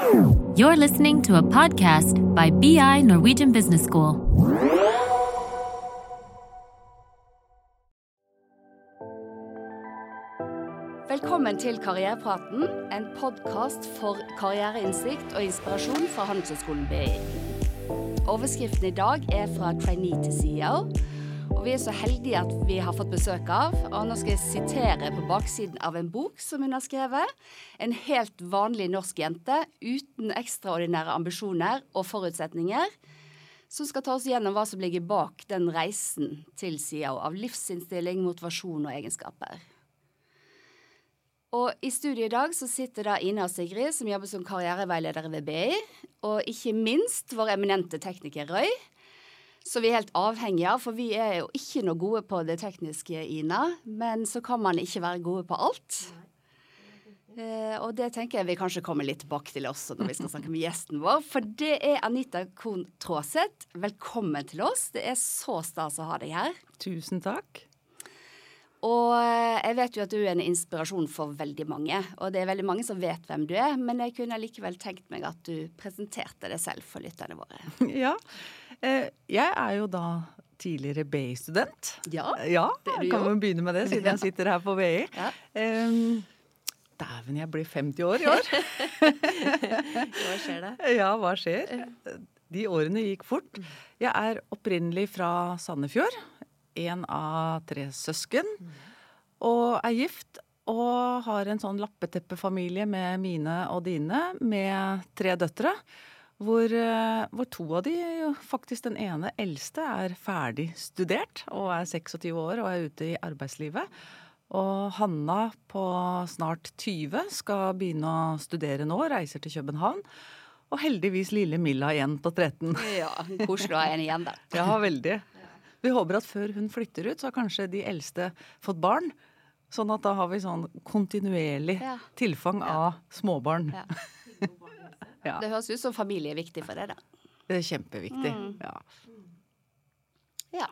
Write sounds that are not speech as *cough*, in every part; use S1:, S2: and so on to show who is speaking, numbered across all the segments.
S1: You're listening to a podcast by BI Norwegian Business School.
S2: Velkommen til Karrierepraten, en podkast for karriereinnsikt og inspirasjon fra Handelshøyskolen BI. Overskriften i dag er fra trainee til CEO. Og vi er så heldige at vi har fått besøk av, og nå skal jeg sitere på baksiden av en bok som hun har skrevet. En helt vanlig norsk jente uten ekstraordinære ambisjoner og forutsetninger. Som skal ta oss gjennom hva som ligger bak den reisen til CEO av livsinnstilling, motivasjon og egenskaper. Og I studiet i dag så sitter da Ina og Sigrid, som jobber som karriereveiledere ved BI. Og ikke minst vår eminente tekniker Røy, som vi er helt avhengige av. For vi er jo ikke noe gode på det tekniske, Ina. Men så kan man ikke være gode på alt. Eh, og det tenker jeg vi kanskje kommer litt tilbake til også når vi skal snakke med gjesten vår. For det er Anita Kohn Traaseth. Velkommen til oss. Det er så stas å ha deg her.
S3: Tusen takk.
S2: Og eh, jeg vet jo at du er en inspirasjon for veldig mange. Og det er veldig mange som vet hvem du er, men jeg kunne likevel tenkt meg at du presenterte deg selv for lytterne våre. *laughs*
S3: Ja. Eh, jeg er jo da tidligere BI-student.
S2: Ja,
S3: ja
S2: det er du
S3: kan
S2: jo.
S3: vi begynne med det, siden *laughs* jeg sitter her på BI.
S2: Ja.
S3: Um, Dæven, jeg blir 50 år i år. *laughs* *laughs*
S2: Hva skjer det?
S3: Ja, hva skjer? De årene gikk fort. Jeg er opprinnelig fra Sandefjord. En av tre søsken. Og er gift og har en sånn lappeteppefamilie med mine og dine, med tre døtre. Hvor, eh, hvor to av de, faktisk den ene eldste, er ferdig studert og er 26 år og er ute i arbeidslivet. Og Hanna på snart 20 skal begynne å studere nå, reiser til København. Og heldigvis lille Milla igjen på 13.
S2: Ja, koselig å ha en igjen, da. *laughs*
S3: Ja, veldig. Vi håper at før hun flytter ut, så har kanskje de eldste fått barn. Sånn at da har vi sånn kontinuerlig
S2: Ja.
S3: tilfang av småbarn.
S2: Ja.
S3: Ja.
S2: Det høres ut som familie er viktig for deg, da.
S3: Det er kjempeviktig.
S2: Mm.
S3: Ja.
S2: Ja.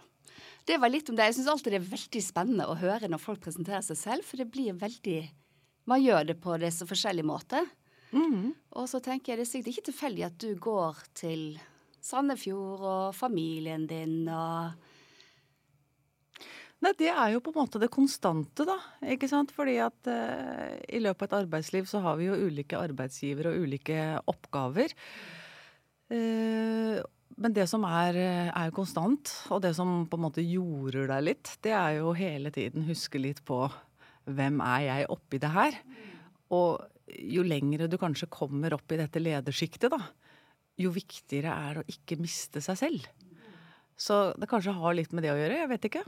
S2: Det var litt om det. Jeg syns alltid det er veldig spennende å høre når folk presenterer seg selv, for det blir veldig Man gjør det på disse forskjellige måter.
S3: Mm.
S2: Og så tenker jeg det er sikkert ikke tilfeldig at du går til Sandefjord og familien din og
S3: Nei, det er jo på en måte det konstante, da. Ikke sant? Fordi at eh, i løpet av et arbeidsliv så har vi jo ulike arbeidsgivere og ulike oppgaver. Eh, men det som er, eh, er jo konstant, og det som på en måte jorder deg litt, det er jo hele tiden huske litt på hvem er jeg oppi det her? Og jo lengre du kanskje kommer opp i dette ledersjiktet, da, jo viktigere er det å ikke miste seg selv. Så det kanskje har litt med det å gjøre, jeg vet ikke.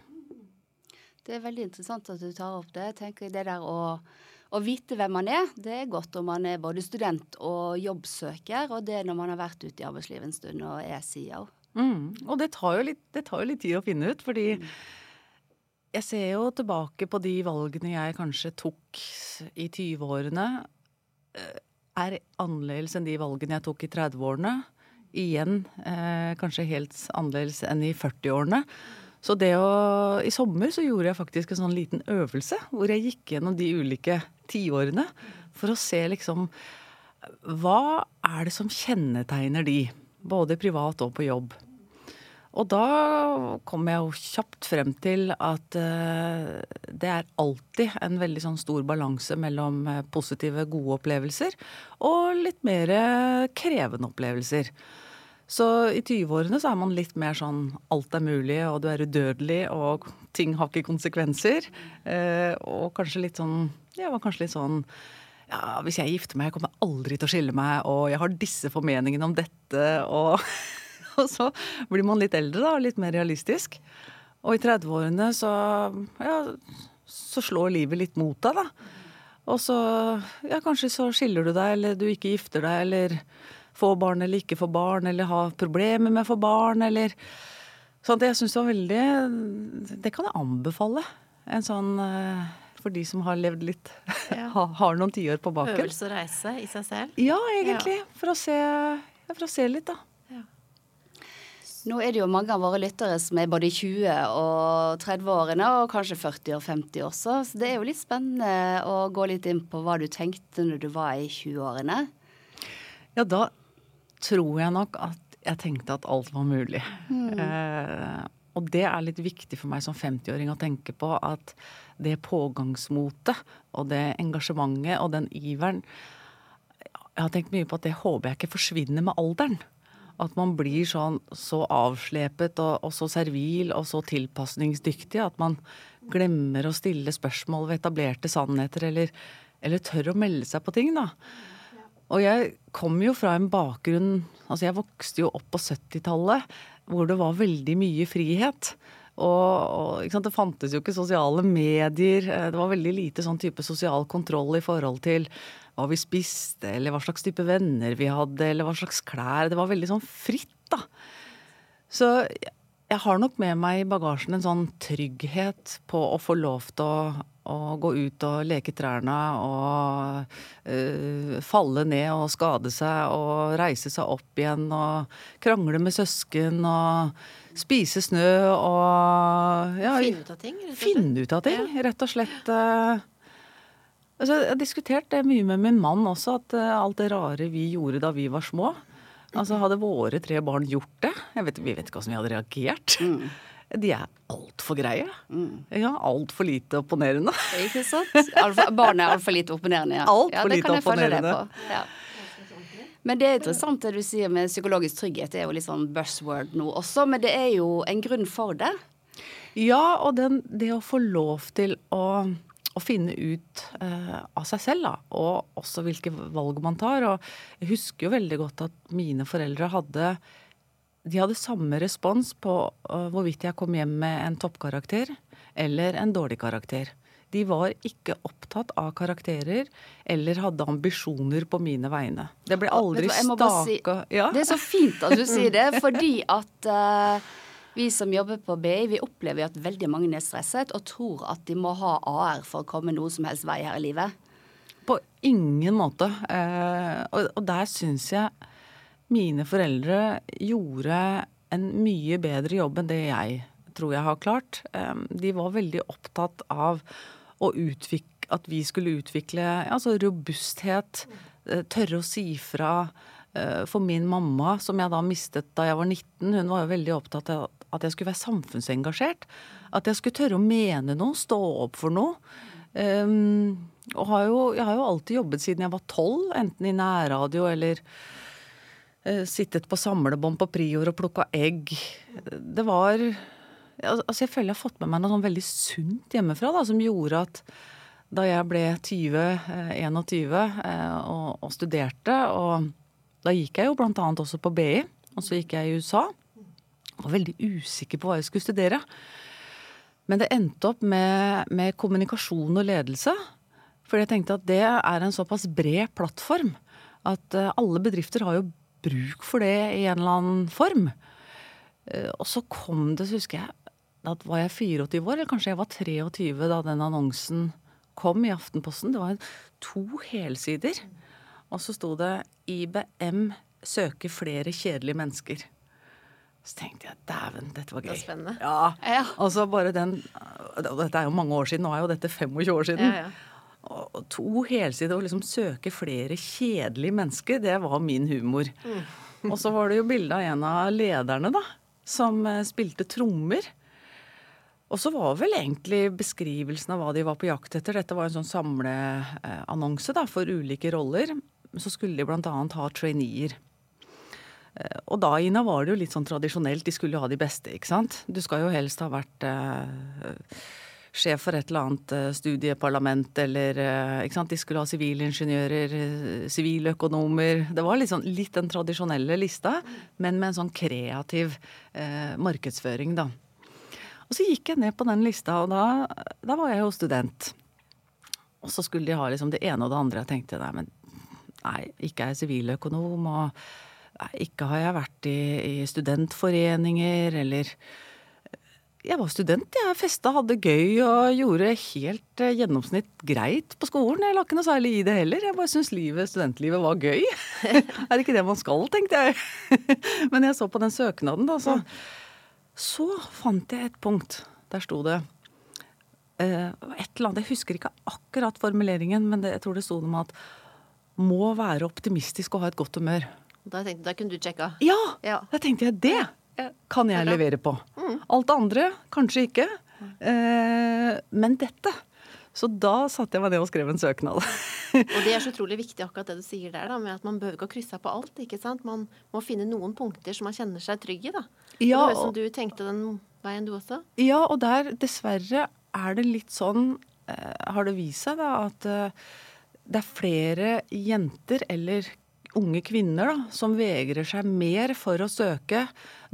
S2: Det er veldig interessant at du tar opp det. Jeg tenker det der å, å vite hvem man er, det er godt om man er både student og jobbsøker, og det er når man har vært ute i arbeidslivet en stund og er CEO.
S3: Mm. Og det tar, litt, det tar jo litt tid å finne ut, fordi jeg ser jo tilbake på de valgene jeg kanskje tok i 20-årene, eh, er annerledes enn de valgene jeg tok i 30-årene. Igjen eh, kanskje helt annerledes enn i 40-årene. Så det å I sommer så gjorde jeg faktisk en sånn liten øvelse hvor jeg gikk gjennom de ulike tiårene for å se liksom Hva er det som kjennetegner de? Både privat og på jobb. Og da kom jeg jo kjapt frem til at uh, det er alltid en veldig sånn stor balanse mellom eh, positive, gode opplevelser og litt mer krevende opplevelser. Så i 20-årene så er man litt mer sånn alt er mulig, og du er udødelig, og ting har ikke konsekvenser. Eh, og kanskje litt sånn Jeg var kanskje litt sånn ja, hvis jeg gifter meg, jeg kommer aldri til å skille meg, og jeg har disse formeningene om dette, og, *laughs* og så blir man litt eldre, da, litt mer realistisk. Og i 30-årene så, ja, så slår livet litt mot deg, da. Og så, ja, kanskje så skiller du deg, eller du ikke gifter deg, eller får barn eller ikke få barn, eller ha problemer med å få barn, eller Sånn jeg syns det var veldig Det kan jeg anbefale. En sånn eh, for de som har levd litt *laughs* ja. Har noen tiår på baken.
S4: Øvelse og reise i seg selv.
S3: Ja, egentlig. For, å se, ja, for å se litt, da.
S2: Nå er det jo mange av våre lyttere som er både i 20- og 30-årene, og kanskje 40 og 50 også. Så det er jo litt spennende å gå litt inn på hva du tenkte når du var i 20-årene.
S3: Ja, da tror jeg nok at jeg tenkte at alt var mulig. Eh, og det er litt viktig for meg som 50-åring å tenke på at det pågangsmotet og det engasjementet og den iveren Jeg har tenkt mye på at det håper jeg ikke forsvinner med alderen. At man blir sånn så avslepet og, og så servil og så tilpasningsdyktig at man glemmer å stille spørsmål ved etablerte sannheter eller, eller tør å melde seg på ting, da. Og jeg kom jo fra en bakgrunn Altså jeg vokste jo opp på 70-tallet hvor det var veldig mye frihet. Og, og Det fantes jo ikke sosiale medier. Det var veldig lite sånn type sosial kontroll i forhold til hva vi spiste, eller hva slags type venner vi hadde, eller hva slags klær. Det var veldig sånn fritt, da. Så jeg har nok med meg i bagasjen en sånn trygghet på å få lov til å, å gå ut og leke trærne og uh, falle ned og skade seg og reise seg opp igjen og krangle med søsken og spise snø og
S4: ja, Finne ut av ting? Rett
S3: og slett. Finne ut av ting, rett og slett. Uh, altså, jeg har diskutert det mye med min mann også, at uh, alt det rare vi gjorde da vi var små Altså Hadde våre tre barn gjort det vet, Vi vet ikke hvordan vi hadde reagert. Mm. De er altfor greie. Mm. Ja, altfor lite opponerende.
S2: Ikke sant? Alfa, barn er altfor lite opponerende, ja.
S3: Alt
S2: ja,
S3: for lite opponerende.
S2: Ja. Men det er interessant det du sier med psykologisk trygghet. Det er jo litt sånn buzzword nå også, men det er jo en grunn for det.
S3: Ja, og den, det å få lov til å å finne ut uh, av seg selv, da, og også hvilke valg man tar. Og jeg husker jo veldig godt at mine foreldre hadde de hadde samme respons på uh, hvorvidt jeg kom hjem med en toppkarakter eller en dårlig karakter. De var ikke opptatt av karakterer eller hadde ambisjoner på mine vegne. Det ble aldri staka si,
S2: ja. Det er så fint at du sier det, fordi at uh, vi som jobber på BI, vi opplever at veldig mange er stresset og tror at de må ha AR for å komme noe som helst vei her i livet.
S3: På ingen måte. Eh, og, og, der syns jeg mine foreldre gjorde en mye bedre jobb enn det jeg tror jeg har klart. Eh, de var veldig opptatt av at vi skulle utvikle altså robusthet, eh, tørre å si fra. Eh, for min mamma, som jeg da mistet da jeg var 19, hun var jo veldig opptatt av at jeg skulle være samfunnsengasjert. At jeg skulle tørre å mene noe, stå opp for noe. Um, og har jo, jeg har jo alltid jobbet siden jeg var tolv, enten i nærradio eller sittet på samlebånd på Prior og plukka egg. Det var Altså, jeg føler jeg har fått med meg noe sånn veldig sunt hjemmefra da, som gjorde at da jeg ble 20-21 uh, og, og studerte, og da gikk jeg jo blant annet også på BI, og så gikk jeg i USA var veldig usikker på hva jeg skulle studere. Men det endte opp med, med kommunikasjon og ledelse. Fordi jeg tenkte at det er en såpass bred plattform at eh, alle bedrifter har jo bruk for det i en eller annen form. Eh, og så kom det, så husker jeg, da var jeg 24 år, eller kanskje jeg var 23 da den annonsen kom i Aftenposten. Det var to helsider. Og så sto det 'IBM søker flere kjedelige mennesker'. Så tenkte jeg dæven, dette var gøy.
S4: Det var spennende.
S3: Ja. ja. Altså bare den Dette er jo mange år siden, nå er jo dette 25 år siden. Ja, ja. Og to helsider og liksom søke flere kjedelige mennesker, det var min humor. Mm. og så var det jo bilde av en av lederne, da, som eh, spilte trommer. Og så var vel egentlig beskrivelsen av hva de var på jakt etter. Dette var en sånn samleannonse da, for ulike roller. Så skulle de bl.a. ha traineer. Eh, og da, Ina, var det jo litt sånn tradisjonelt. De skulle jo ha de beste, ikke sant. Du skal jo helst ha vært eh, sjef for et eller annet eh, studieparlament eller eh, ikke sant? De skulle ha sivilingeniører, eh, siviløkonomer. Det var liksom litt den tradisjonelle lista, men med en sånn kreativ eh, markedsføring, da. Og så gikk jeg ned på den lista, og da, da var jeg jo student. Og så skulle de ha liksom det ene og det andre. Jeg tenkte nei, men nei, ikke er jeg siviløkonom. og ikke har jeg vært i, i studentforeninger eller jeg var student, jeg festa, hadde gøy og gjorde helt eh, gjennomsnitt greit på skolen. Jeg la ikke noe særlig i det heller. Jeg bare syntes livet, studentlivet var gøy. *laughs* er det ikke det man skal, tenkte jeg. *laughs* Men jeg så på den søknaden, da, så, så fant jeg et punkt. Der sto det eh, et eller annet Jeg husker ikke akkurat formuleringen, men det, jeg tror det sto noe om at må være optimistisk og ha et godt humør.
S4: Da, tenkte, da kunne du sjekka.
S3: Ja!
S4: Ja.
S3: Da tenkte jeg det. Kan jeg levere på. Alt det andre kanskje ikke. Eh, men dette. Så da satte jeg meg ned og skrev en søknad.
S4: Og det er så *laughs* utrolig viktig akkurat det du sier der, da, med at man behøver ikke å krysse av på alt. ikke sant? Man må finne noen punkter som man kjenner seg trygg i. da.
S3: Ja,
S4: det høres som du tenkte den veien, du også.
S3: Ja, og der dessverre er det litt sånn eh, Har det vist seg da at eh, det er flere jenter eller unge kvinner da, som vegrer seg mer for å søke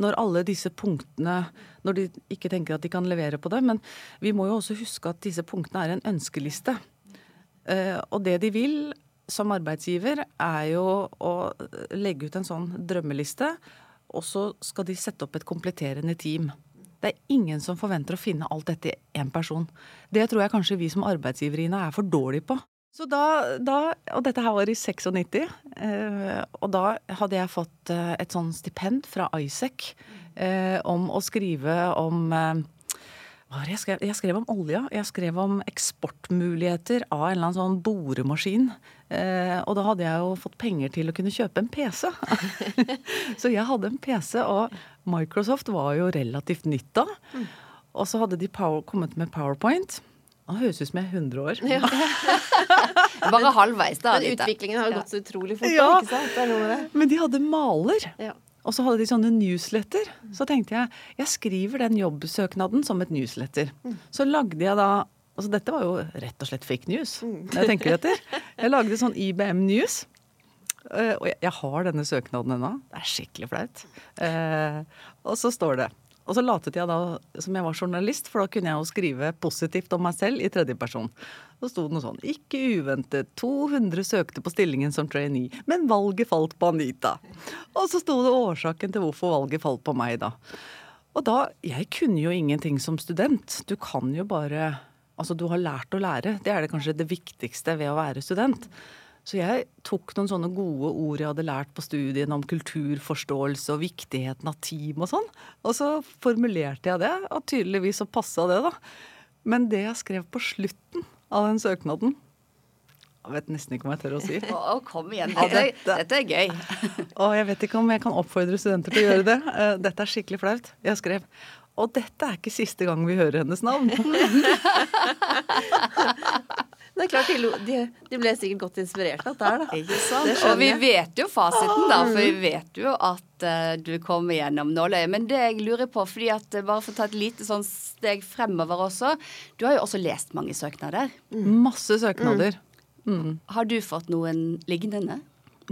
S3: når alle disse punktene Når de ikke tenker at de kan levere på det. Men vi må jo også huske at disse punktene er en ønskeliste. Eh, og det de vil som arbeidsgiver, er jo å legge ut en sånn drømmeliste, og så skal de sette opp et kompletterende team. Det er ingen som forventer å finne alt dette i én person. Det tror jeg kanskje vi som arbeidsgivere er for dårlige på. Så da, da, Og dette her var i 96, eh, og da hadde jeg fått eh, et sånn stipend fra Isaac eh, om å skrive om eh, jeg skrev? Jeg skrev om olja. Jeg skrev om eksportmuligheter av en eller annen sånn boremaskin. Eh, og da hadde jeg jo fått penger til å kunne kjøpe en PC. *laughs* så jeg hadde en PC, og Microsoft var jo relativt nytt da. Og så hadde de power, kommet med PowerPoint. Det høres ut som jeg er 100 år. *laughs*
S2: Bare halvveis, da.
S4: Men utviklingen har jo gått så utrolig fort.
S3: Ja.
S4: da, ikke sant? Det er det.
S3: Men de hadde maler.
S4: Ja.
S3: Og så hadde de sånne newsletter. Så tenkte jeg jeg skriver den jobbsøknaden som et newsletter. Så lagde jeg da Altså dette var jo rett og slett fake news. når Jeg tenker etter. Jeg lagde sånn IBM News. Eh, og jeg, jeg har denne søknaden ennå. Det er skikkelig flaut. Eh, og så står det Og så latet jeg da som jeg var journalist, for da kunne jeg jo skrive positivt om meg selv i tredjeperson. Så sto det noe sånn Ikke uventet, 200 søkte på stillingen som trainee, men valget falt på Anita. Og så sto det årsaken til hvorfor valget falt på meg, da. Og da Jeg kunne jo ingenting som student. Du kan jo bare Altså, du har lært å lære. Det er det kanskje det viktigste ved å være student. Så jeg tok noen sånne gode ord jeg hadde lært på studiene om kulturforståelse og viktigheten av team og sånn, og så formulerte jeg det, og tydeligvis så passa det, da. Men det jeg skrev på slutten av den søknaden Jeg vet nesten ikke om jeg tør å si. *laughs*
S2: Å, kom igjen. Dette,
S3: dette-
S2: dette er gøy.
S3: Og jeg vet ikke om jeg kan oppfordre studenter til å gjøre det. Eh, Dette er skikkelig flaut. Jeg skrev Og dette er ikke siste gang vi hører hennes navn. *laughs*
S4: Det er klart, de, de, ble sikkert godt inspirert av dette her, da.
S2: Ikke sant?
S4: Det
S2: Og vi vet jo fasiten, da, for vi vet jo at uh, du kommer gjennom nåløyet. Men det jeg lurer på, fordi at eh, bare for å ta et lite sånn steg fremover også Du har jo også lest mange søknader.
S3: Masse søknader.
S2: Har du fått noen lignende?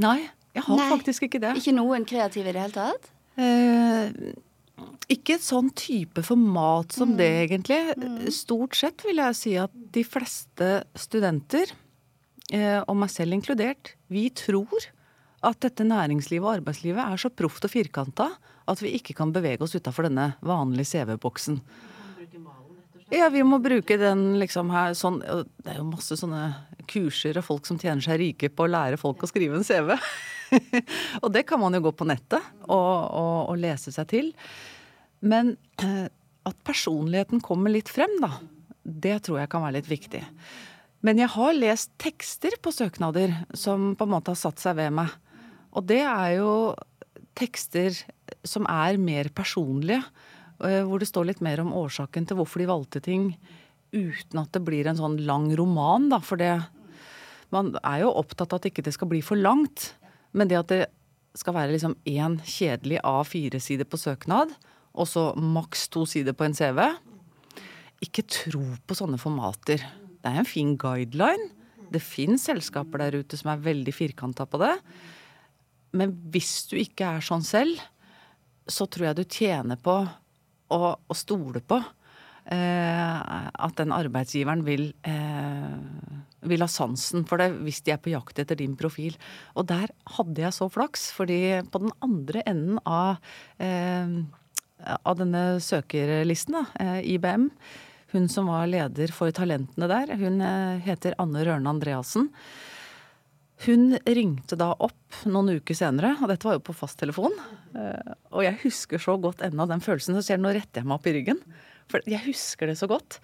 S3: Nei, jeg har
S2: Nei.
S3: faktisk ikke det.
S2: Ikke noen kreative i det hele tatt?
S3: Eh, ikke et sånn type format som det, egentlig. Stort sett vil jeg si at de fleste studenter, eh, og meg selv inkludert, vi tror at dette næringslivet og arbeidslivet er så proft og firkanta at vi ikke kan bevege oss utafor denne vanlige CV-boksen. Ja, vi må bruke den liksom her sånn Det er jo masse sånne kurser og folk som tjener seg rike på å lære folk å skrive en CV. *laughs* og det kan man jo gå på nettet og, og, og lese seg til. Men eh, at personligheten kommer litt frem, da, det tror jeg kan være litt viktig. Men jeg har lest tekster på søknader som på en måte har satt seg ved meg. Og det er jo tekster som er mer personlige. eh, Hvor det står litt mer om årsaken til hvorfor de valgte ting, uten at det blir en sånn lang roman, da. For det Man er jo opptatt av at ikke det skal bli for langt. Men det at det skal være liksom én kjedelig A4-side på søknad, og så maks to sider på en CV Ikke tro på sånne formater. Det er en fin guideline. Det fins selskaper der ute som er veldig firkanta på det. Men hvis du ikke er sånn selv, så tror jeg du tjener på å, å stole på at den arbeidsgiveren vil, eh, vil ha sansen for det hvis de er på jakt etter din profil. Og der hadde jeg så flaks, fordi på den andre enden av, eh, av denne søkerlisten, da, eh, IBM, hun som var leder for talentene der, hun eh, heter Anne Rørne Andreassen. Hun ringte da opp noen uker senere, og dette var jo på fasttelefon. Eh, Og jeg husker så godt ennå den følelsen. Så ser du, nå retter jeg meg opp i ryggen. For jeg husker det så godt.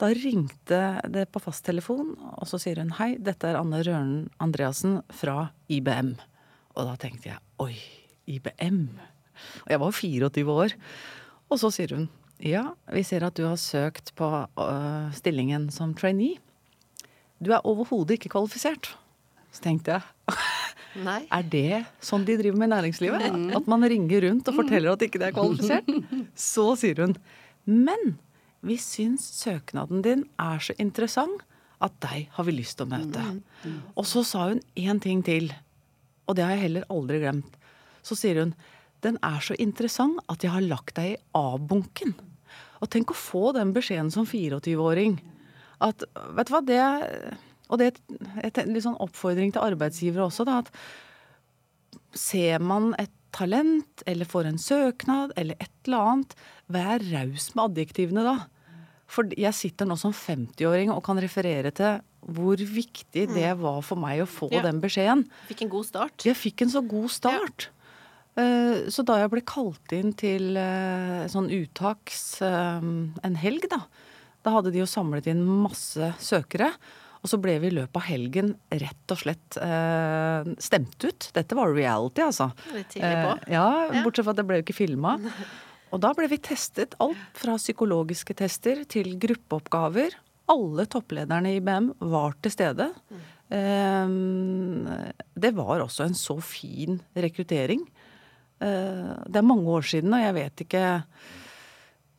S3: Da ringte det på fasttelefon, og så sier hun hei, dette er Anne Røren Andreassen fra IBM. Og da tenkte jeg oi, IBM. Og jeg var 24 år. Og så sier hun ja, vi ser at du har søkt på uh, stillingen som trainee. Du er overhodet ikke kvalifisert. Så tenkte jeg *laughs*
S4: Nei.
S3: er det sånn de driver med i næringslivet? At man ringer rundt og forteller at ikke det er kvalifisert? *laughs* Så sier hun men vi syns søknaden din er så interessant at deg har vi lyst til å møte. Og så sa hun én ting til, og det har jeg heller aldri glemt. Så sier hun den er så interessant at jeg har lagt deg i A-bunken. Og tenk å få den beskjeden som 24-åring. At vet du hva, det Og det er en litt sånn oppfordring til arbeidsgivere også, da. At ser man et talent, eller får en søknad, eller et eller annet, vær raus med adjektivene da. For jeg sitter nå som 50-åring og kan referere til hvor viktig det var for meg å få
S4: Ja.
S3: den beskjeden.
S4: Fikk en god start.
S3: Jeg fikk en så god start. Ja. Så da jeg ble kalt inn til eh, sånn uttaks eh, en helg, da, da hadde de jo samlet inn masse søkere. Og så ble vi i løpet av helgen rett og slett eh, stemt ut. Dette var reality, altså.
S4: Litt tidlig på.
S3: Eh, ja,
S4: Ja.
S3: bortsett fra at det ble jo ikke filma. Og da ble vi testet alt fra psykologiske tester til gruppeoppgaver. Alle topplederne i IBM var til stede. Eh, Det var også en så fin rekruttering. Eh, Det er mange år siden, og jeg vet ikke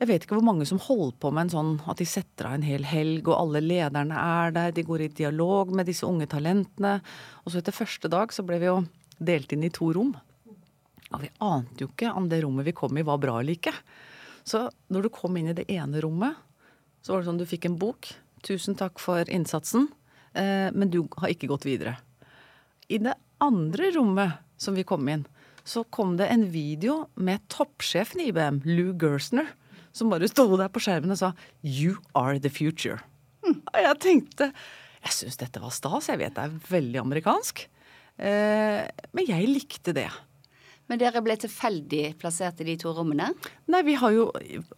S3: jeg vet ikke hvor mange som holder på med en sånn at de setter av en hel helg, og alle lederne er der, de går i dialog med disse unge talentene. Og så etter første dag så ble vi jo delt inn i to rom. Og vi ante jo ikke om det rommet vi kom i var bra eller ikke. Så når du kom inn i det ene rommet, så var det sånn du fikk en bok. Tusen takk for innsatsen, eh, men du har ikke gått videre. I det andre rommet som vi kom inn, så kom det en video med toppsjefen i IBM, Lou Gersner, som bare sto der på skjermen og sa 'You are the future'. Og jeg tenkte Jeg syns dette var stas. Jeg vet det er veldig amerikansk. Eh, men jeg likte det.
S2: Men dere ble tilfeldig plassert i de to rommene?
S3: Nei, vi har jo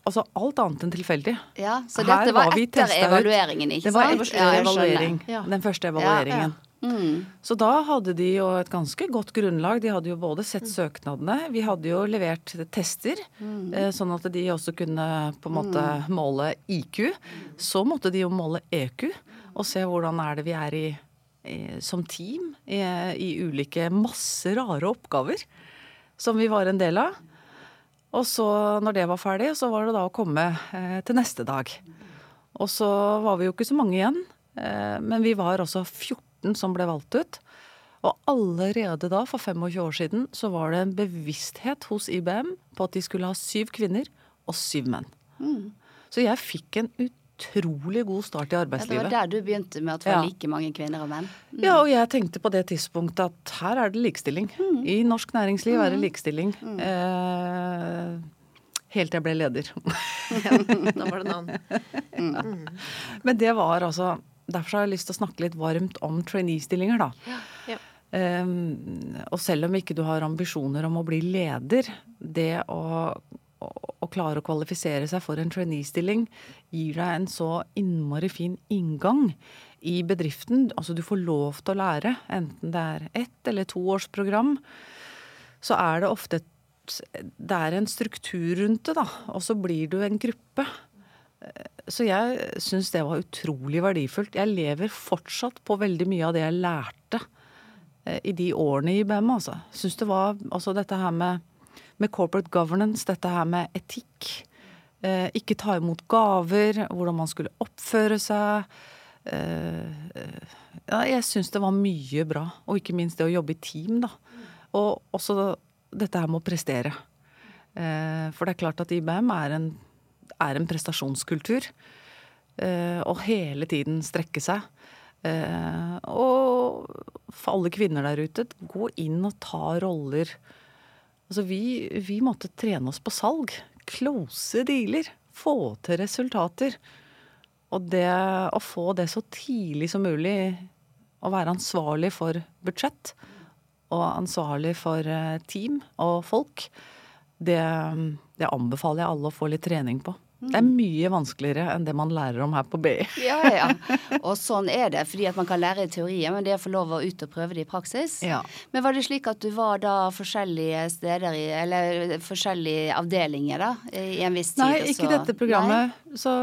S3: altså alt annet enn tilfeldig.
S2: Ja, Så dette var
S3: var
S2: etter evalueringen, ikke sant?
S3: Det var etter
S2: Ja,
S3: evaluering.
S4: Ja.
S3: Den første evalueringen.
S2: Mm.
S3: Så da hadde de jo et ganske godt grunnlag. De hadde jo både sett
S2: Mm.
S3: søknadene, vi hadde jo levert tester, eh, sånn at de også kunne på en måte
S2: Mm.
S3: måle IQ. Så måtte de jo måle EQ, og se hvordan er det vi er i, i som team i, i ulike masse rare oppgaver som vi var en del av. Og så, når det var ferdig, så var det da å komme eh, til neste dag. Og så var vi jo ikke så mange igjen, eh, men vi var også 14 som ble valgt ut. Og allerede da, for 25 år siden, så var det en bevissthet hos IBM på at de skulle ha syv kvinner og syv menn. Så jeg fikk en utrolig god start i arbeidslivet.
S2: Ja, det var der du begynte med å få
S3: Ja.
S2: like mange kvinner og menn?
S3: Ja, og jeg tenkte på det tidspunktet at her er det likestilling. I norsk næringsliv er det likestilling. Eh, helt til jeg ble leder. *laughs*
S4: Da var det en annen. *laughs*
S3: Men det var altså Derfor har jeg lyst til å snakke litt varmt om trainee-stillinger, da.
S4: Ja.
S3: Um, og selv om ikke du har ambisjoner om å bli leder, det å, å, å klare å kvalifisere seg for en trainee-stilling gir deg en så innmari fin inngang i bedriften. Altså du får lov til å lære, enten det er ett eller to års program. Så er det ofte et Det er en struktur rundt det, da. Og så blir du en gruppe. Så jeg syns det var utrolig verdifullt. Jeg lever fortsatt på veldig mye av det jeg lærte eh, i de årene i IBM, altså. Syns det var altså dette her med, med corporate governance, dette her med etikk. Eh, ikke ta imot gaver, hvordan man skulle oppføre seg. Eh, ja, jeg syns det var mye bra. Og ikke minst det å jobbe i team, da. Og også dette her med å prestere. For det er klart at IBM er en er en prestasjonskultur. Eh, og hele tiden strekke seg. Eh, og for alle kvinner der ute, gå inn og ta roller. Altså vi, vi måtte trene oss på salg. Close dealer. Få til resultater. Og det å få det så tidlig som mulig, å være ansvarlig for budsjett og ansvarlig for eh, team og folk, det, det anbefaler jeg alle å få litt trening på. Det er mye vanskeligere enn det man lærer om her på BI. *laughs*
S2: Ja, ja. Og sånn er det, fordi at man kan lære i teorien, men det å få lov å ut og prøve det i praksis.
S3: Ja.
S2: Men var det slik at du var da forskjellige steder i, eller forskjellige avdelinger da, i en viss tid?
S3: Nei, ikke dette programmet. Så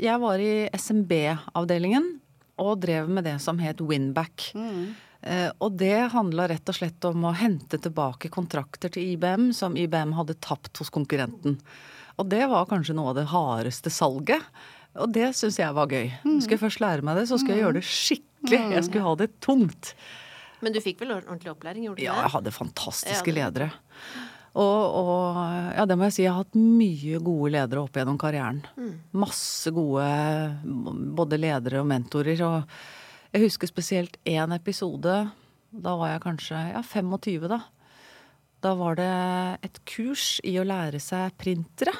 S3: jeg var i SMB-avdelingen og drev med det som het Winback. Eh, og det handla rett og slett om å hente tilbake kontrakter til IBM som IBM hadde tapt hos konkurrenten. Og det var kanskje noe av det hardeste salget. Og det syns jeg var gøy. Skulle jeg først lære meg det, så skulle jeg gjøre det skikkelig. Jeg skulle ha det tungt.
S4: Men du fikk vel ordentlig opplæring, gjorde du
S3: Ja,
S4: det?
S3: jeg hadde fantastiske
S4: Ja,
S3: ledere. Og, og ja, det må jeg si, jeg har hatt mye gode ledere opp gjennom karrieren. Masse gode både ledere og mentorer. Og jeg husker spesielt én episode. Da var jeg kanskje ja, 25, da. Da var det et kurs i å lære seg printere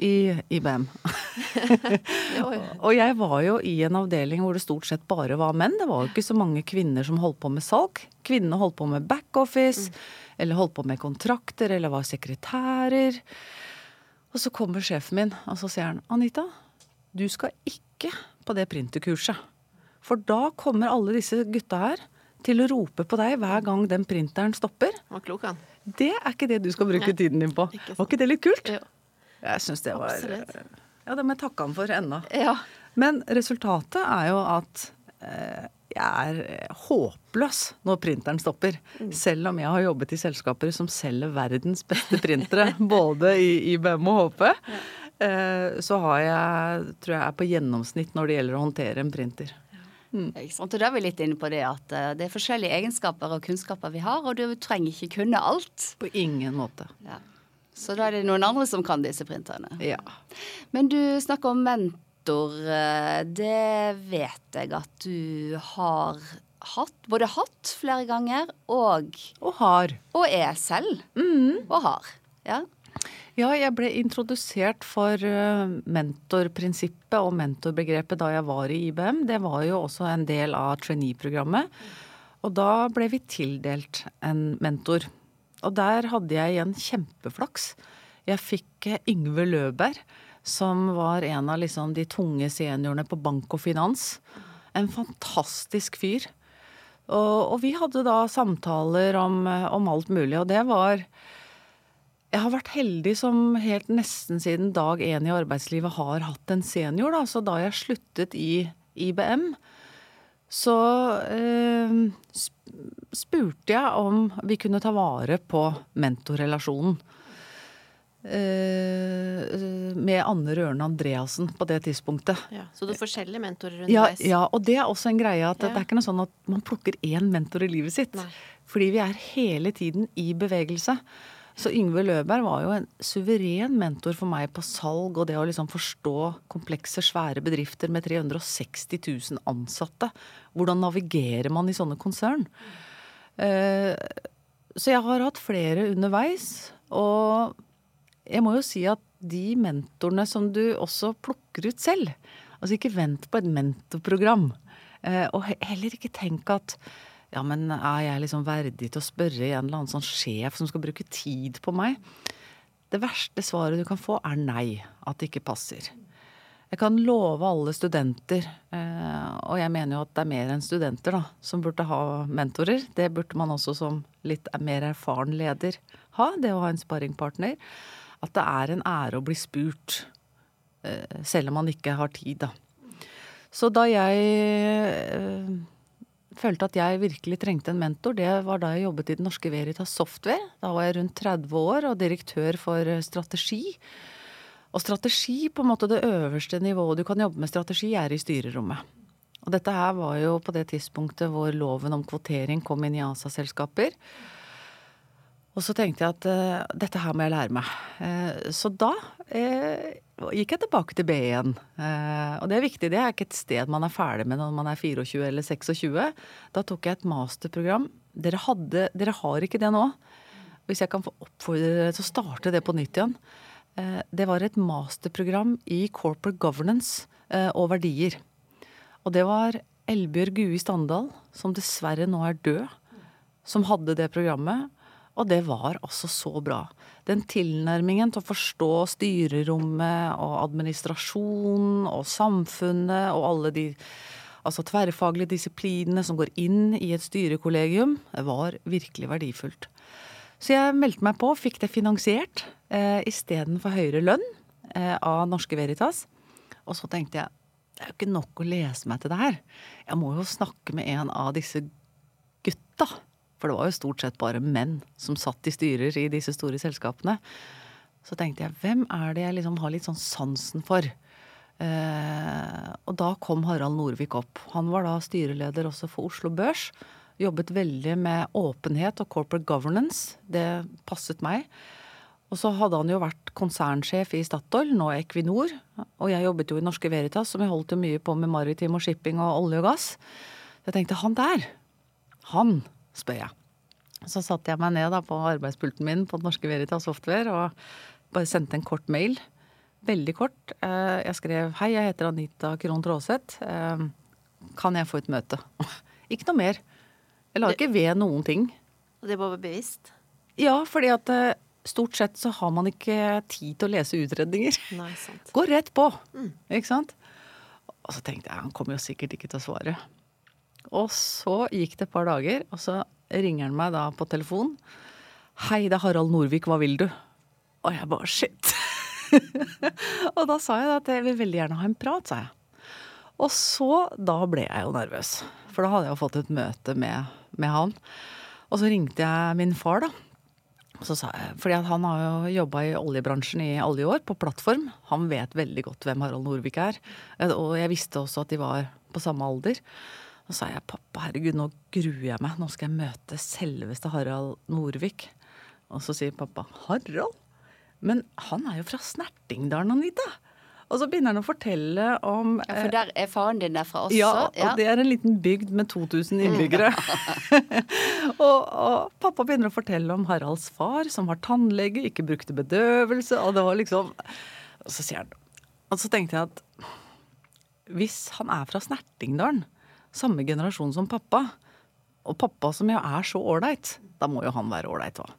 S3: i IBM. *laughs* *laughs* Og jeg var jo i en avdeling hvor det stort sett bare var menn. Det var jo ikke så mange kvinner som holdt på med salg. Kvinnene holdt på med backoffice, eller holdt på med kontrakter, eller var sekretærer. Og så kommer sjefen min, og så sier han Anita, du skal ikke på det printerkurset. For da kommer alle disse gutta her til å rope på deg hver gang den printeren stopper.
S4: Var klok, han.
S3: Det er ikke det du skal bruke tiden din på.
S4: Ikke.
S3: Var ikke det litt kult?
S4: Jo.
S3: Jeg syns det var
S4: Absolutt.
S3: Ja, det må jeg takke han for ennå.
S2: Ja.
S3: Men resultatet er jo at eh, jeg er eh, håpløs når printeren stopper. Selv om jeg har jobbet i selskaper som selger verdens beste printere, *laughs* både i IBM og HP, eh, så har jeg, tror jeg er på gjennomsnitt når det gjelder å håndtere en printer.
S2: Sant? Og da er vi litt inne på det at eh, det er forskjellige egenskaper og kunnskaper vi har, og du trenger ikke kunne alt.
S3: På ingen måte.
S2: Ja. Så da er det noen andre som kan disse printerne.
S3: Ja.
S2: Men du snakker om mentor. eh, Det vet jeg at du har hatt. Både hatt flere ganger og,
S3: Og har.
S2: og er selv. Og har. Ja.
S3: Ja, jeg ble introdusert for eh, mentorprinsippet og mentorbegrepet da jeg var i IBM. Det var jo også en del av trainee-programmet. Og da ble vi tildelt en mentor. Og der hadde jeg igjen kjempeflaks. Jeg fikk eh, Yngve Løberg, som var en av liksom de tunge seniorene på bank og finans. En fantastisk fyr. Og, og vi hadde da samtaler om, eh, om alt mulig, og det var jeg har vært heldig som helt nesten siden dag én i arbeidslivet har hatt en senior. Da. Så da jeg sluttet i IBM, så eh, spurte jeg om vi kunne ta vare på mentorrelasjonen. Eh, med Anne Rørne Andreassen på det tidspunktet.
S4: Ja. Så du har forskjellige mentorer
S3: Ja,
S4: underveis?
S3: ja, og det er også en greie at det er ikke noe sånn at man plukker én mentor i livet sitt.
S4: Nei.
S3: Fordi vi er hele tiden i bevegelse. Så Yngve Løberg var jo en suveren mentor for meg på salg og det å liksom forstå komplekse, svære bedrifter med 360 000 ansatte. Hvordan navigerer man i sånne konsern? Eh, Så jeg har hatt flere underveis. Og jeg må jo si at de mentorene som du også plukker ut selv Altså ikke vent på et mentorprogram. Eh, og heller ikke tenk at ja, men er jeg liksom verdig til å spørre en eller annen sånn sjef som skal bruke tid på meg? Det verste svaret du kan få, er nei. At det ikke passer. Jeg kan love alle studenter, eh, og jeg mener jo at det er mer enn studenter da, som burde ha mentorer. Det burde man også som litt mer erfaren leder ha, det å ha en sparringpartner. At det er en ære å bli spurt, eh, selv om man ikke har tid, da. Så da jeg eh, følte at jeg virkelig trengte en mentor, det var da jeg jobbet i Den Norske Veritas Software. Da var jeg rundt 30 år og direktør for eh, strategi. Og strategi, på en måte det øverste nivået du kan jobbe med strategi, er i styrerommet. Og dette her var jo på det tidspunktet hvor loven om kvotering kom inn i ASA-selskaper. Og så tenkte jeg at uh, dette her må jeg lære meg. Uh, så da eh, gikk jeg tilbake til B igjen. Eh, og det er viktig, det er ikke et sted man er ferdig med når man er 24 eller 26. Da tok jeg et masterprogram. Dere, hadde, dere har ikke det nå. Hvis jeg kan få oppfordre dere til å starte det på nytt igjen. Eh, det var et masterprogram i corporate governance eh, og verdier. Og det var Elbjørg Gui Standal, som dessverre nå er død, som hadde det programmet. Og det var altså så bra. Den tilnærmingen til å forstå styrerommet og administrasjon og samfunnet og alle de altså tverrfaglige disiplinene som går inn i et styrekollegium, var virkelig verdifullt. Så jeg meldte meg på, fikk det finansiert eh, istedenfor høyere lønn eh, av Norske Veritas. Og så tenkte jeg det er jo ikke nok å lese meg til det her. Jeg må jo snakke med en av disse gutta. For det var jo stort sett bare menn som satt i styrer i disse store selskapene. Så tenkte jeg, hvem er det jeg liksom har litt sånn sansen for? Eh, og da kom Harald Norvik opp. Han var da styreleder også for Oslo Børs. Jobbet veldig med åpenhet og corporate governance. Det passet meg. Og så hadde han jo vært konsernsjef i Statoil, nå Equinor. Og jeg jobbet jo i Norske Veritas, som jeg holdt jo mye på med maritim og shipping og olje og gass. Så Jeg tenkte han der, han spør jeg. Så satte jeg meg ned da på arbeidspulten min på Norske Veritas Software og bare sendte en kort mail. Veldig kort. Eh, jeg skrev hei, jeg heter Anita Krohn Traaseth. Eh, kan jeg få et møte? *laughs* Ikke noe mer. Jeg la ikke ved noen ting.
S4: Og det var bevisst?
S3: Ja, fordi at eh, stort sett så har man ikke tid til å lese utredninger.
S4: Nei, sant.
S3: Gå rett på, ikke sant? Og så tenkte jeg han kommer jo sikkert ikke til å svare. Og så gikk det et par dager, og så ringer han meg da på telefon. Hei, det er Harald Norvik, hva vil du? Og jeg bare shit. *laughs* og da sa jeg at jeg vil veldig gjerne ha en prat, sa jeg. Og så, da ble jeg jo nervøs. For da hadde jeg jo fått et møte med, med han. Og så ringte jeg min far, da. Så sa jeg, fordi han har jo jobba i oljebransjen i alle år, på plattform. Han vet veldig godt hvem Harald Norvik er. Og jeg visste også at de var på samme alder. Så sa jeg pappa, herregud, nå gruer jeg meg. Nå skal jeg møte selveste Harald Norvik. Og så sier pappa Harald? Men han er jo fra Snertingdalen, Anita. Og så begynner han å fortelle om
S2: Ja, For der er faren din derfra også?
S3: ja, og det er en liten bygd med 2000 innbyggere. *laughs* *laughs* og, og pappa begynner å fortelle om Haralds far, som var tannlege, ikke brukte bedøvelse, og det var liksom Og så sier han Og så tenkte jeg at hvis han er fra Snertingdalen, samme generasjon som pappa, og pappa som jo er så ålreit, da må jo han være ålreit òg.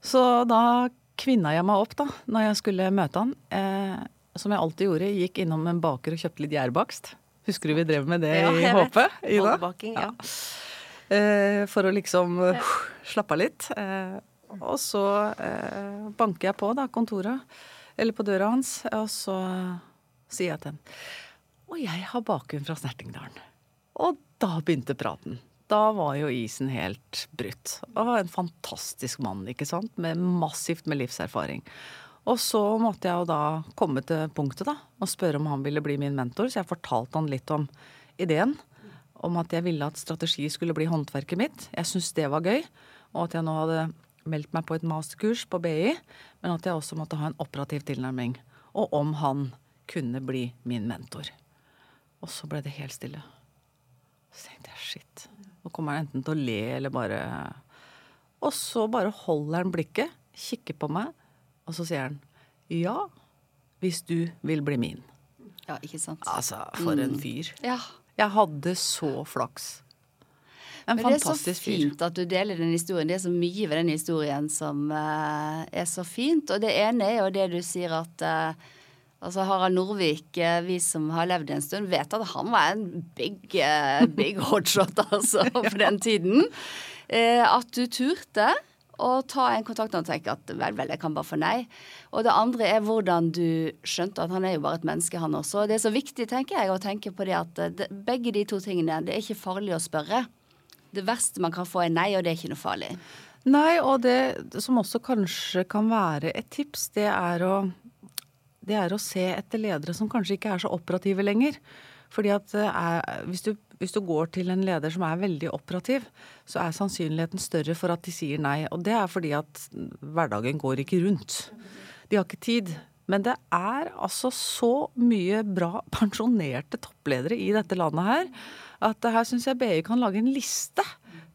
S3: Så da kvinna jeg meg opp da, når jeg skulle møte han. Eh, som jeg alltid gjorde, gikk innom en baker og kjøpte litt gjærbakst. Husker du vi drev med det
S4: Ja,
S3: i Håpe? Ida?
S4: Bollebaking, ja.
S3: Eh, for å liksom uh, slappe av litt. Eh, og så eh, banker jeg på da, kontoret, eller på døra hans, og så sier jeg til ham Og jeg har bakgrunn fra Snertingdalen. Og da begynte praten. Da var jo isen helt brutt. Og en fantastisk mann, ikke sant, med massivt med livserfaring. Og så måtte jeg jo da komme til punktet da, og spørre om han ville bli min mentor, så jeg fortalte han litt om ideen. Om at jeg ville at strategi skulle bli håndverket mitt. Jeg syntes det var gøy. Og at jeg nå hadde meldt meg på et masterkurs på BI, men at jeg også måtte ha en operativ tilnærming. Og om han kunne bli min mentor. Og så ble det helt stille. Så tenkte jeg shit. Nå kommer han enten til å le eller bare Og så bare holder han blikket, kikker på meg, og så sier han ja, hvis du vil bli min.
S2: Ja, ikke sant?
S3: Altså, for en fyr.
S2: Ja.
S3: Jeg hadde så flaks. En
S2: Men det er så
S3: fantastisk fyr.
S2: fint at du deler den historien. Det er så mye ved den historien som uh, er så fint. Og det ene er jo det du sier at eh, Altså Harald Norvik, eh, vi som har levd en stund, vet at han var en big, eh, big *laughs* hotshot altså, *laughs* på den tiden. Eh, at du turte å ta en kontakt og tenke at vel, vel, jeg kan bare få nei. Og det andre er hvordan du skjønte at han er jo bare et menneske, han også. Det er så viktig, tenker jeg, å tenke på det at det, begge de to tingene, det er ikke farlig å spørre. Det verste man kan få er nei, og det er ikke noe farlig.
S3: Nei, og det som også kanskje kan være et tips, det er å, det er å se etter ledere som kanskje ikke er så operative lenger. Fordi at er, hvis, du, hvis du går til en leder som er veldig operativ, så er sannsynligheten større for at de sier nei. Og det er fordi at hverdagen går ikke rundt. De har ikke tid. Men det er altså så mye bra pensjonerte toppledere i dette landet her at her syns jeg BI kan lage en liste.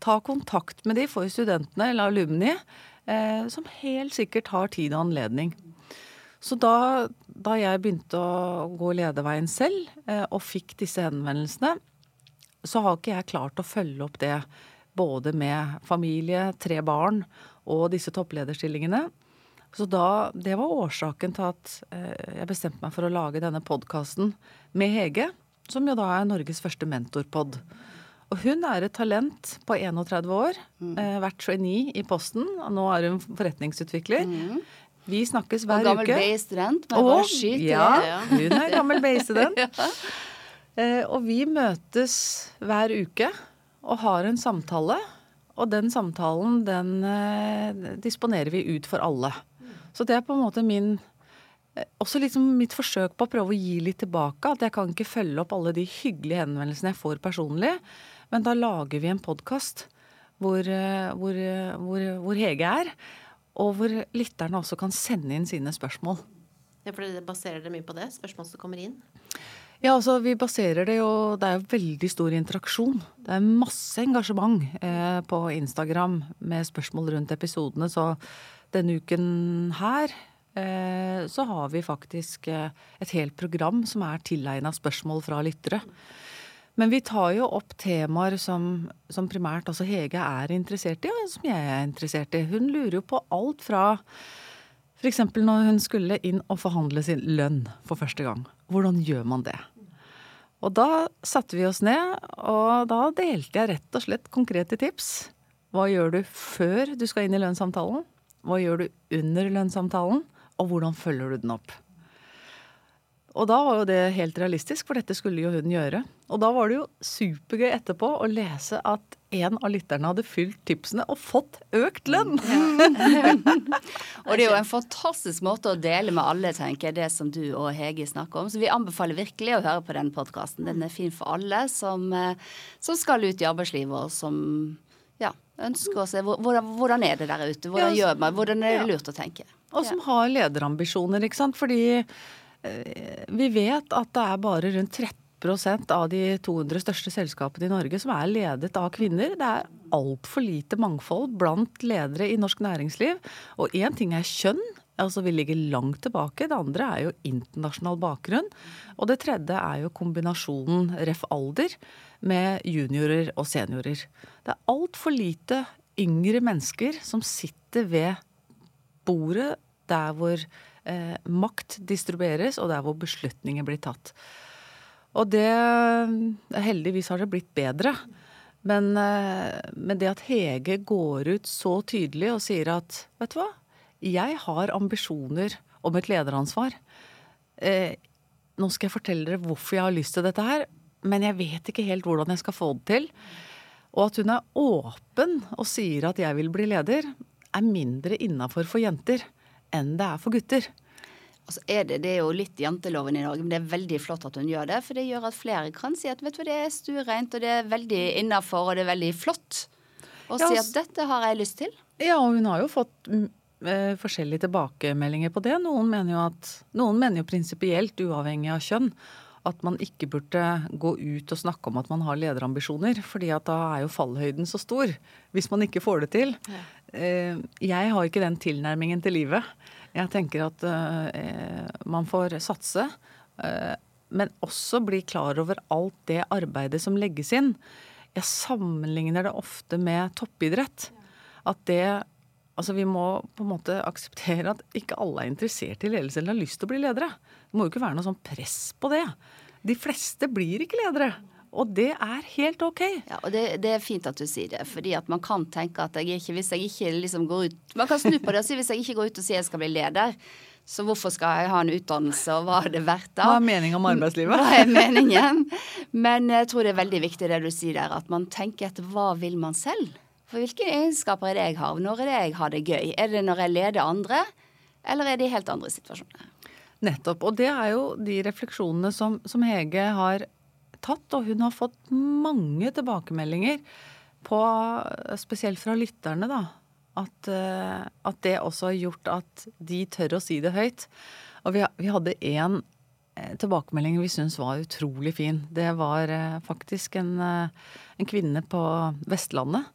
S3: Ta kontakt med de for studentene eller alumni, eh, som helt sikkert har tid og anledning. Så da, da jeg begynte å gå lederveien selv, eh, og fikk disse henvendelsene, så har ikke jeg klart å følge opp det både med familie, tre barn, og disse topplederstillingene. Så da, det var årsaken til at eh, jeg bestemte meg for å lage denne podkasten med Hege, som jo da er Norges første mentorpod. Og hun er et talent på 31 år, mm. vært trainee i Posten. og Nå er hun forretningsutvikler. Vi snakkes hver uke.
S2: Og gammel. BI-student. skyte inn.
S3: ja, hun er gammel BI-student. *laughs* Eh, og vi møtes hver uke og har en samtale. Og den samtalen, den eh, disponerer vi ut for alle. Så det er på en måte min eh, også liksom mitt forsøk på å prøve å gi litt tilbake. At jeg kan ikke følge opp alle de hyggelige henvendelsene jeg får personlig. Men da lager vi en podkast hvor, hvor, hvor, hvor Hege er. Og hvor lytterne også kan sende inn sine spørsmål.
S4: Ja, for dere baserer dere mye på det? Spørsmål som kommer inn?
S3: Ja, altså vi baserer det jo Det er jo veldig stor interaksjon. Det er masse engasjement eh, på Instagram med spørsmål rundt episodene. Så denne uken her eh, så har vi faktisk eh, et helt program som er tilegna spørsmål fra lyttere. Men vi tar jo opp temaer som, som primært også Hege er interessert i, og som jeg er interessert i. Hun lurer jo på alt fra F.eks. når hun skulle inn og forhandle sin lønn for første gang. Hvordan gjør man det? Og da satte vi oss ned, og da delte jeg rett og slett konkrete tips. Hva gjør du før du skal inn i lønnssamtalen? Hva gjør du under lønnssamtalen? Og hvordan følger du den opp? Og da var jo det helt realistisk, for dette skulle jo hun gjøre. Og da var det jo supergøy etterpå å lese at en av lytterne hadde fylt tipsene og fått økt lønn! *laughs*
S2: Og det er jo en fantastisk måte å dele med alle, tenker jeg, det som du og Hege snakker om. Så vi anbefaler virkelig å høre på den podkasten. Den er fin for alle som, eh, som skal ut i arbeidslivet, og som ja, ønsker å se hvordan, hvordan er det der ute. Hvordan
S3: Ja,
S2: gjør man, hvordan er det lurt å tenke.
S3: Og som har lederambisjoner, ikke sant. Fordi vi vet at det er bare rundt 13% av de 200 største selskapene i Norge som er ledet av kvinner. Det er altfor lite mangfold blant ledere i norsk næringsliv. Og én ting er kjønn. Altså Vi ligger langt tilbake. Det andre er jo internasjonal bakgrunn. Og det tredje er jo kombinasjonen ref. alder med juniorer og seniorer. Det er altfor lite yngre mennesker som sitter ved bordet der hvor eh, makt distribueres, og der hvor beslutninger blir tatt. Og det Heldigvis har det blitt bedre. Men, eh, men det at Hege går ut så tydelig og sier at vet du hva, jeg har ambisjoner om et lederansvar. Eh, nå skal jeg fortelle dere hvorfor jeg har lyst til dette her, men jeg vet ikke helt hvordan jeg skal få det til. Og at hun er åpen og sier at jeg vil bli leder, er mindre innafor for jenter enn det er for gutter.
S2: Altså er det, det er jo litt janteloven i Norge, men det er veldig flott at hun gjør det. For det gjør at flere kan si at vet du det er stuereint, og det er veldig innafor, og det er veldig flott. Og
S3: Ja,
S2: si at dette har jeg lyst til.
S3: Ja, og hun har jo fått mm, eh, forskjellige tilbakemeldinger på det. Noen mener jo at Noen mener jo prinsipielt, uavhengig av kjønn, at man ikke burde gå ut og snakke om at man har lederambisjoner, fordi at da er jo fallhøyden så stor hvis man ikke får det til. Eh, Jeg har ikke den tilnærmingen til livet. Jeg tenker at eh, man får satse, eh, men også bli klar over alt det arbeidet som legges inn. Jeg sammenligner det ofte med toppidrett. At det Altså Vi må på en måte akseptere at ikke alle er interessert i ledelse eller har lyst til å bli ledere. Det må jo ikke være noe sånn press på det. De fleste blir ikke ledere. Og det er helt ok.
S2: Ja, og det, det er fint at du sier det, fordi at man kan tenke at jeg ikke, hvis jeg ikke liksom går ut Man kan snu på det og si hvis jeg ikke går ut og sier jeg skal bli leder, så hvorfor skal jeg ha en utdannelse, og hva er det verdt da?
S3: Hva er meningen om arbeidslivet?
S2: Hva er meningen? Men jeg tror det er veldig viktig det du sier der, at man tenker etter hva vil man selv? For hvilke egenskaper er det jeg har? Når er det jeg har det gøy? Er det når jeg leder andre, eller er det i helt andre situasjoner?
S3: Nettopp. Og det er jo de refleksjonene som, som Hege har tatt, og hun har fått mange tilbakemeldinger på, spesielt fra lytterne, da. At, eh, at det også har gjort at de tør å si det høyt. Og vi, vi hadde én tilbakemelding vi syntes var utrolig fin. Det var eh, faktisk en, eh, en kvinne på Vestlandet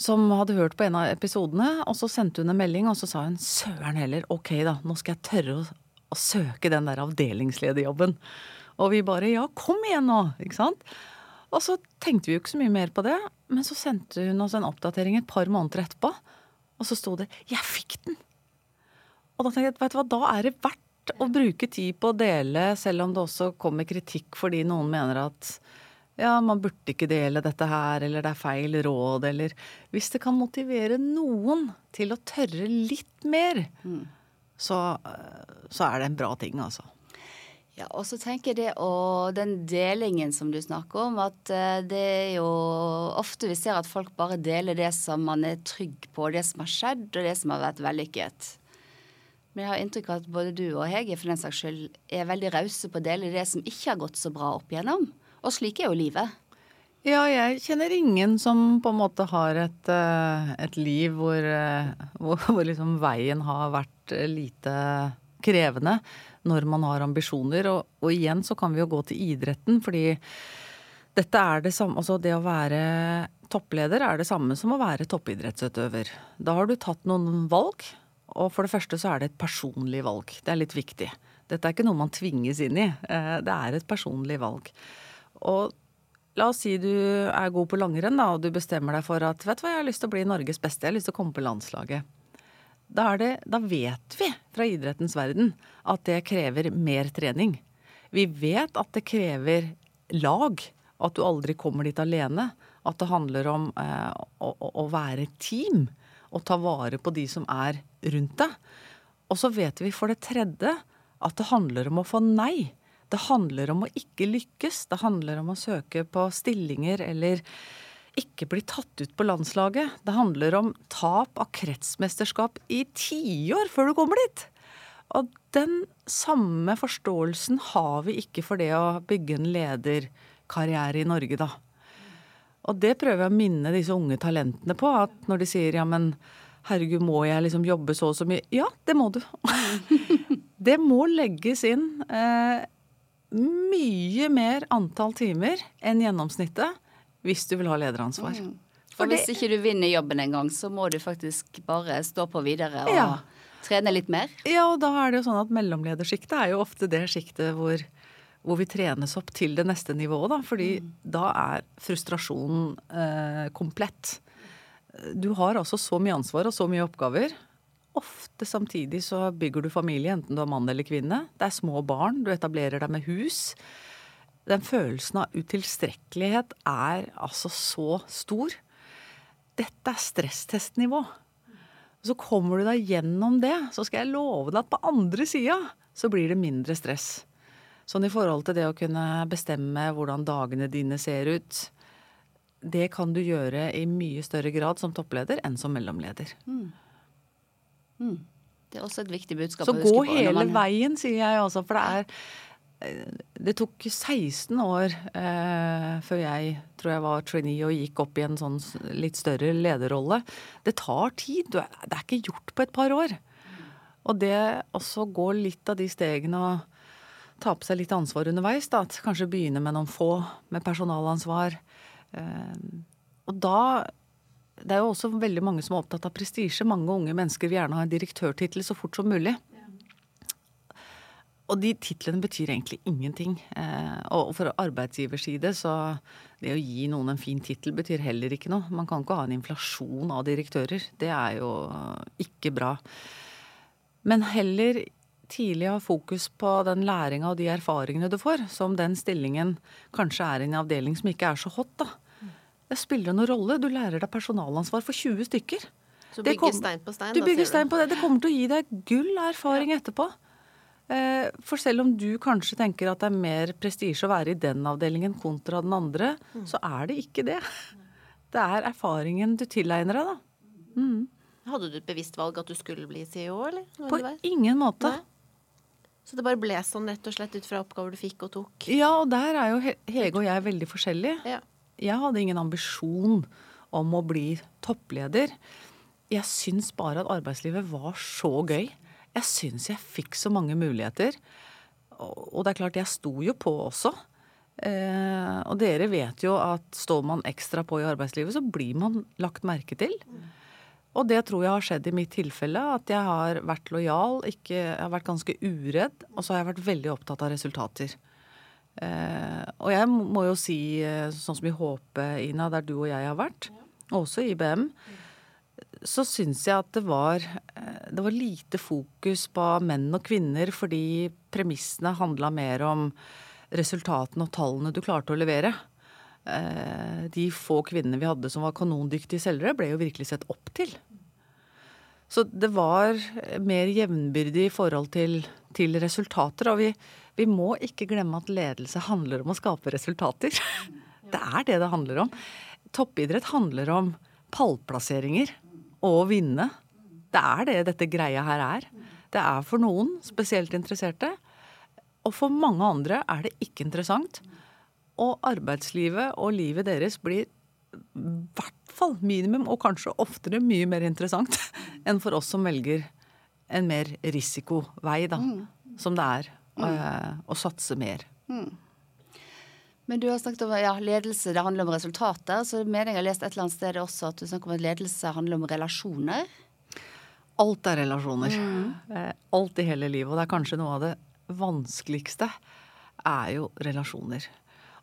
S3: som hadde hørt på en av episodene, og så sendte hun en melding, og så sa hun søren heller, ok da, nå skal jeg tørre å, å søke den der avdelingslederjobben. Og vi bare ja, kom igjen nå, ikke sant? Og så tenkte vi jo ikke så mye mer på det, men så sendte hun oss en oppdatering et par måneder etterpå. Og så sto det 'Jeg fikk den'. Og da tenkte jeg, vet du hva, da er det verdt å bruke tid på å dele, selv om det også kommer kritikk fordi noen mener at ja, man burde ikke dele dette her, eller det er feil råd, eller Hvis det kan motivere noen til å tørre litt mer, så, så er det en bra ting, altså.
S2: Ja, og så tenker jeg det og den delingen som du snakker om, at eh, det er jo ofte vi ser at folk bare deler det som man er trygg på, det som har skjedd, og det som har vært vellykket. Men jeg har inntrykk av at både du og Hege for den saks skyld er veldig rause på å dele det som ikke har gått så bra opp igjennom. Og slik er jo livet.
S3: Ja, jeg kjenner ingen som på en måte har et, eh, et liv hvor, eh, hvor, hvor liksom veien har vært lite krevende når man har ambisjoner. Og, og igjen så kan vi jo gå til idretten, fordi dette er det samme Altså det å være toppleder er det samme som å være toppidrettsutøver. Da har du tatt noen valg, og for det første så er det et personlig valg. Det er litt viktig. Dette er ikke noe man tvinges inn i. Det er et personlig valg. Og la oss si du er god på langrenn, da, og du bestemmer deg for at vet du hva, jeg har lyst til å bli Norges beste, jeg har lyst til å komme på landslaget. Da, det, da vet vi fra idrettens verden at det krever mer trening. Vi vet at det krever lag. At du aldri kommer dit alene. At det handler om eh, å, å være team. Og ta vare på de som er rundt deg. Og så vet vi for det tredje at det handler om å få nei. Det handler om å ikke lykkes. Det handler om å søke på stillinger eller ikke bli tatt ut på landslaget. Det handler om tap av kretsmesterskap i tiår før du kommer dit. Og den samme forståelsen har vi ikke for det å bygge en lederkarriere i Norge, da. Og det prøver jeg å minne disse unge talentene på. At når de sier ja, men herregud, må jeg liksom jobbe så og så mye? Ja, det må du. *laughs* det må legges inn eh, mye mer antall timer enn gjennomsnittet hvis du vil ha lederansvar. Mm.
S2: For hvis det, ikke du vinner jobben engang, så må du faktisk bare stå på videre og ja. trene litt mer?
S3: Ja, og da er det jo sånn at mellomledersjiktet er jo ofte det sjiktet hvor, hvor, vi trenes opp til det neste nivået, da. Fordi mm. da er frustrasjonen eh, komplett. Du har altså så mye ansvar og så mye oppgaver. Ofte samtidig så bygger du familie, enten du er mann eller kvinne. Det er små barn, du etablerer deg med hus den følelsen av utilstrekkelighet er altså så stor. Dette er stresstestnivå. Så kommer du deg gjennom det, så skal jeg love deg at på andre sida så blir det mindre stress. Sånn i forhold til det å kunne bestemme hvordan dagene dine ser ut. Det kan du gjøre i mye større grad som toppleder enn som mellomleder. Mm.
S2: Mm. Det er også et viktig budskap
S3: så gå hele veien, sier jeg altså. For det er det tok 16 år eh, før jeg tror jeg var trainee og gikk opp i en sånn litt større lederrolle. Det tar tid. Det er ikke gjort på et par år. Og det også går litt av de stegene å ta på seg litt ansvar underveis. Da. Kanskje begynne med noen få, med personalansvar. Eh, og da Det er jo også veldig mange som er opptatt av prestisje. Mange unge mennesker vil gjerne ha en direktørtittel så fort som mulig. Og de titlene betyr egentlig ingenting. Eh, og for arbeidsgivers side så det å gi noen en fin tittel betyr heller ikke noe. Man kan ikke ha en inflasjon av direktører. Det er jo ikke bra. Men heller tidlig ha fokus på den læringa og de erfaringene du får. Som den stillingen kanskje er i en avdeling som ikke er så hot, da. Det spiller noen rolle. Du lærer deg personalansvar for 20 stykker.
S4: Så bygger kom, stein på stein?
S3: Du bygger stein på det. Det kommer til å gi deg gull erfaring ja. etterpå. Eh, for selv om du kanskje tenker at det er mer prestisje å være i den avdelingen kontra den andre, mm. så er det ikke det. *laughs* Det er erfaringen du tilegner deg, da. Mm.
S4: Hadde du et bevisst valg at du skulle bli CEO, eller?
S3: På ingen måte.
S4: Nei. Så det bare ble sånn rett og slett ut fra oppgaver du fikk og tok?
S3: Ja, og der er jo Hege og jeg veldig forskjellige. Ja. Jeg hadde ingen ambisjon om å bli toppleder. Jeg syns bare at arbeidslivet var så gøy. Jeg syns jeg fikk så mange muligheter. Og det er klart, jeg sto jo på også. Eh, og dere vet jo at står man ekstra på i arbeidslivet, så blir man lagt merke til. Og det tror jeg har skjedd i mitt tilfelle. At jeg har vært lojal, ikke, jeg har vært ganske uredd. Og så har jeg vært veldig opptatt av resultater. Eh, og jeg må jo si, eh, sånn som i Håpe, Ina, der du og jeg har vært, også i IBM, så syns jeg at det var, eh, det var lite fokus på menn og kvinner fordi premissene handla mer om resultatene og tallene du klarte å levere. Eh, de få kvinnene vi hadde som var kanondyktige selgere, ble jo virkelig sett opp til. Så det var mer jevnbyrdig i forhold til, til resultater. Og vi, vi, må ikke glemme at ledelse handler om å skape resultater. *laughs* Det er det det handler om. Toppidrett handler om pallplasseringer å vinne. Det er det dette greia her er. Det er for noen spesielt interesserte, og for mange andre er det ikke interessant. Og arbeidslivet og livet deres blir i hvert fall minimum, og kanskje oftere mye mer interessant *laughs* enn for oss som velger en mer risikovei, da. Mm. Som det er øh, å satse mer. Mm.
S2: Men du har snakket om ja, ledelse, det handler om resultater. Så mener jeg har lest et eller annet sted også at du snakker om at ledelse handler om relasjoner.
S3: Alt er relasjoner. Mm. Eh, alt i hele livet. Og det er kanskje noe av det vanskeligste er jo relasjoner.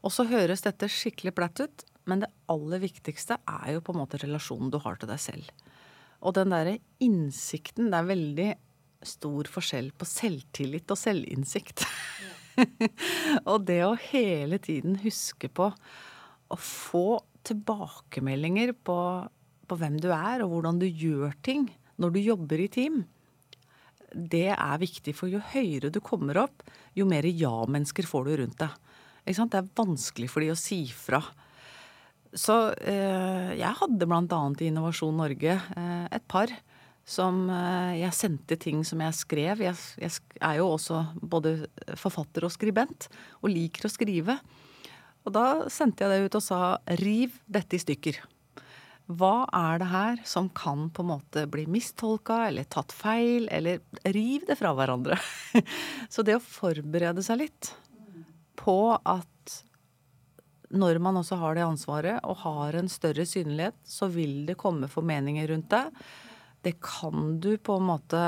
S3: Og så høres dette skikkelig platt ut, men det aller viktigste er jo på en måte relasjonen du har til deg selv. Og den derre innsikten Det er veldig stor forskjell på selvtillit og selvinnsikt. *laughs* *laughs* og det å hele tiden huske på å få tilbakemeldinger på, på hvem du er, og hvordan du gjør ting når du jobber i team, det er viktig. For jo høyere du kommer opp, jo mer ja-mennesker får du rundt deg. Det er vanskelig for de å si fra. Så eh, jeg hadde bl.a. i Innovasjon Norge eh, et par som eh, jeg sendte ting som jeg skrev. Jeg, jeg, er jo også både forfatter og skribent, og liker å skrive. Og da sendte jeg det ut og sa riv dette i stykker. Hva er det her som kan på en måte bli mistolka eller tatt feil, eller riv det fra hverandre? *laughs* Så det å forberede seg litt på at når man også har det ansvaret og har en større synlighet, så vil det komme formeninger rundt det. Det kan du på en måte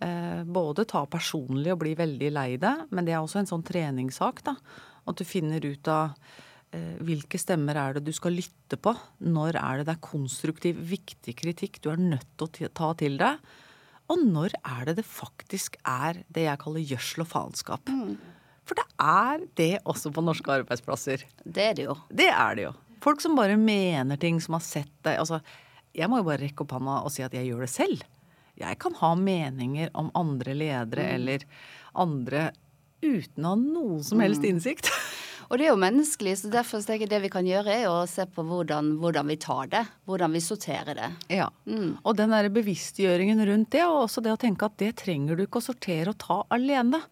S3: eh, både ta personlig og bli veldig lei deg, men det er også en sånn treningssak. da, At du finner ut av Eh, hvilke stemmer er det du skal lytte på? Når er det det er konstruktiv, viktig kritikk du er nødt til å ta til deg? Og når er det det faktisk er det jeg kaller gjødsel og faenskap? Mm. For det er det også på norske arbeidsplasser.
S2: Det er det jo.
S3: Det er det jo. Folk som bare mener ting, som har sett deg Altså, jeg må jo bare rekke opp hånda og si at jeg gjør det selv. Jeg kan ha meninger om andre ledere mm. eller andre uten å ha noe som helst mm. innsikt. *laughs*
S2: Og det er jo menneskelig, så derfor tenker jeg det vi kan gjøre, er å se på hvordan, hvordan vi tar det. Hvordan vi sorterer det.
S3: Ja. Mm. Og den derre bevisstgjøringen rundt det, og også det å tenke at det trenger du ikke å sortere og ta alene.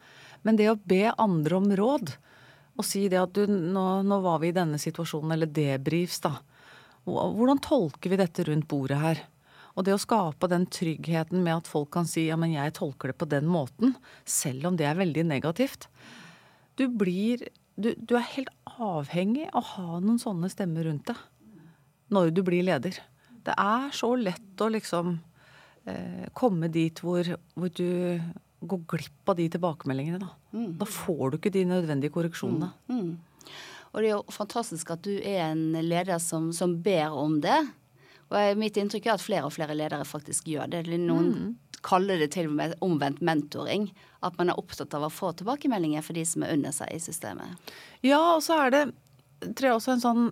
S3: Men det å be andre om råd, og si det at du, nå, nå var vi i denne situasjonen, eller debrifs, da. Hvordan tolker vi dette rundt bordet her? Og det å skape den tryggheten med at folk kan si ja, men jeg tolker det på den måten, selv om det er veldig negativt. Du blir du, du, er helt avhengig av å ha noen sånne stemmer rundt deg når du blir leder. Det er så lett å liksom eh, komme dit hvor, hvor, du går glipp av de tilbakemeldingene. Da, mm. da får du ikke de nødvendige korreksjonene. Mm. Mm.
S2: Og det er jo fantastisk at du er en leder som, som ber om det. Og mitt inntrykk er at flere og flere ledere faktisk gjør det. Noen mm. kaller det til og med omvendt mentoring at man er opptatt av å få tilbakemeldinger for de som er under seg i systemet.
S3: Ja, og så er det tror jeg også en sånn